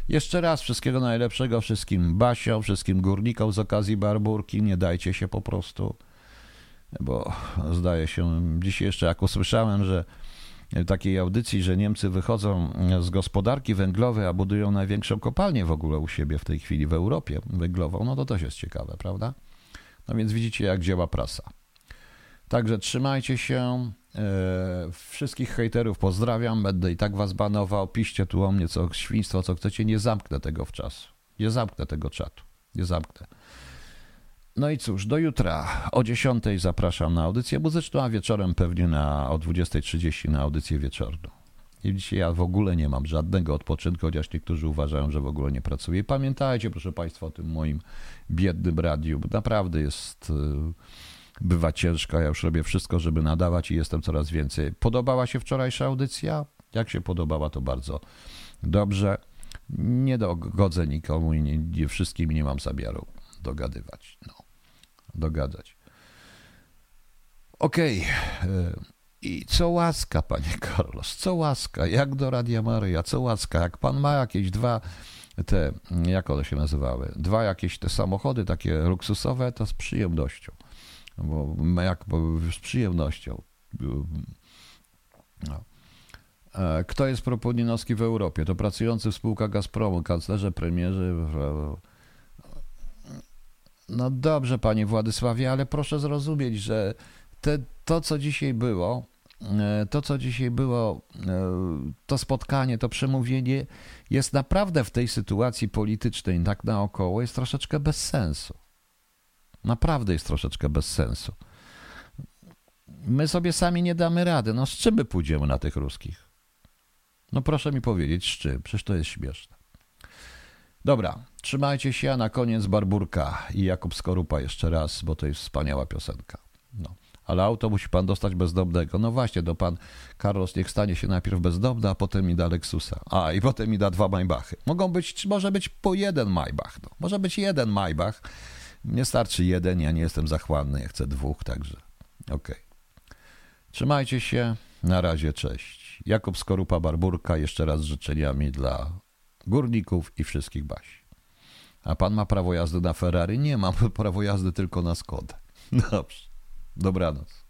Jeszcze raz wszystkiego najlepszego wszystkim Basiom, wszystkim górnikom z okazji Barburki. Nie dajcie się po prostu, bo zdaje się, dzisiaj jeszcze jak usłyszałem, że takiej audycji, że Niemcy wychodzą z gospodarki węglowej, a budują największą kopalnię w ogóle u siebie w tej chwili w Europie węglową, no to też jest ciekawe, prawda? No więc widzicie, jak działa prasa. Także trzymajcie się. E, wszystkich hejterów pozdrawiam. Będę i tak was banował. Piszcie tu o mnie co świństwo, co chcecie. Nie zamknę tego w czas. Nie zamknę tego czatu. Nie zamknę. No i cóż, do jutra o 10 zapraszam na audycję muzyczną, a wieczorem pewnie na, o 20.30 na audycję wieczorną. I dzisiaj ja w ogóle nie mam żadnego odpoczynku, chociaż niektórzy uważają, że w ogóle nie pracuję. Pamiętajcie, proszę Państwa, o tym moim biednym radiu, bo naprawdę jest, y, bywa ciężko. Ja już robię wszystko, żeby nadawać i jestem coraz więcej. Podobała się wczorajsza audycja? Jak się podobała, to bardzo dobrze. Nie dogodzę nikomu i nie, nie wszystkim nie mam zamiaru dogadywać. No dogadać. Okej. Okay. I co łaska, panie Carlos, co łaska, jak do Radia Maryja, co łaska, jak pan ma jakieś dwa te, jak one się nazywały, dwa jakieś te samochody takie luksusowe, to z przyjemnością. Bo jak bo z przyjemnością. No. E, kto jest Proponinowski w Europie? To pracujący w spółkach Gazpromu, kanclerze, premierzy, no dobrze, panie Władysławie, ale proszę zrozumieć, że te, to, co dzisiaj było, e, to, co dzisiaj było, e, to spotkanie, to przemówienie jest naprawdę w tej sytuacji politycznej, tak naokoło, jest troszeczkę bez sensu. Naprawdę jest troszeczkę bez sensu. My sobie sami nie damy rady. No z czym my pójdziemy na tych ruskich? No proszę mi powiedzieć, z czym? Przecież to jest śmieszne. Dobra, trzymajcie się, a na koniec Barburka i Jakub Skorupa jeszcze raz, bo to jest wspaniała piosenka. No. Ale auto musi pan dostać bezdomnego. No właśnie, do pan Carlos niech stanie się najpierw bezdomny, a potem mi da Lexusa. A, i potem mi da dwa Maybachy. Mogą być, może być po jeden Maybach. No. Może być jeden Maybach. Nie starczy jeden, ja nie jestem zachłanny, ja chcę dwóch, także okej. Okay. Trzymajcie się, na razie, cześć. Jakub Skorupa, Barburka, jeszcze raz z życzeniami dla górników i wszystkich Basi. A pan ma prawo jazdy na Ferrari? Nie, mam prawo jazdy tylko na Skodę. Dobrze. Dobranoc.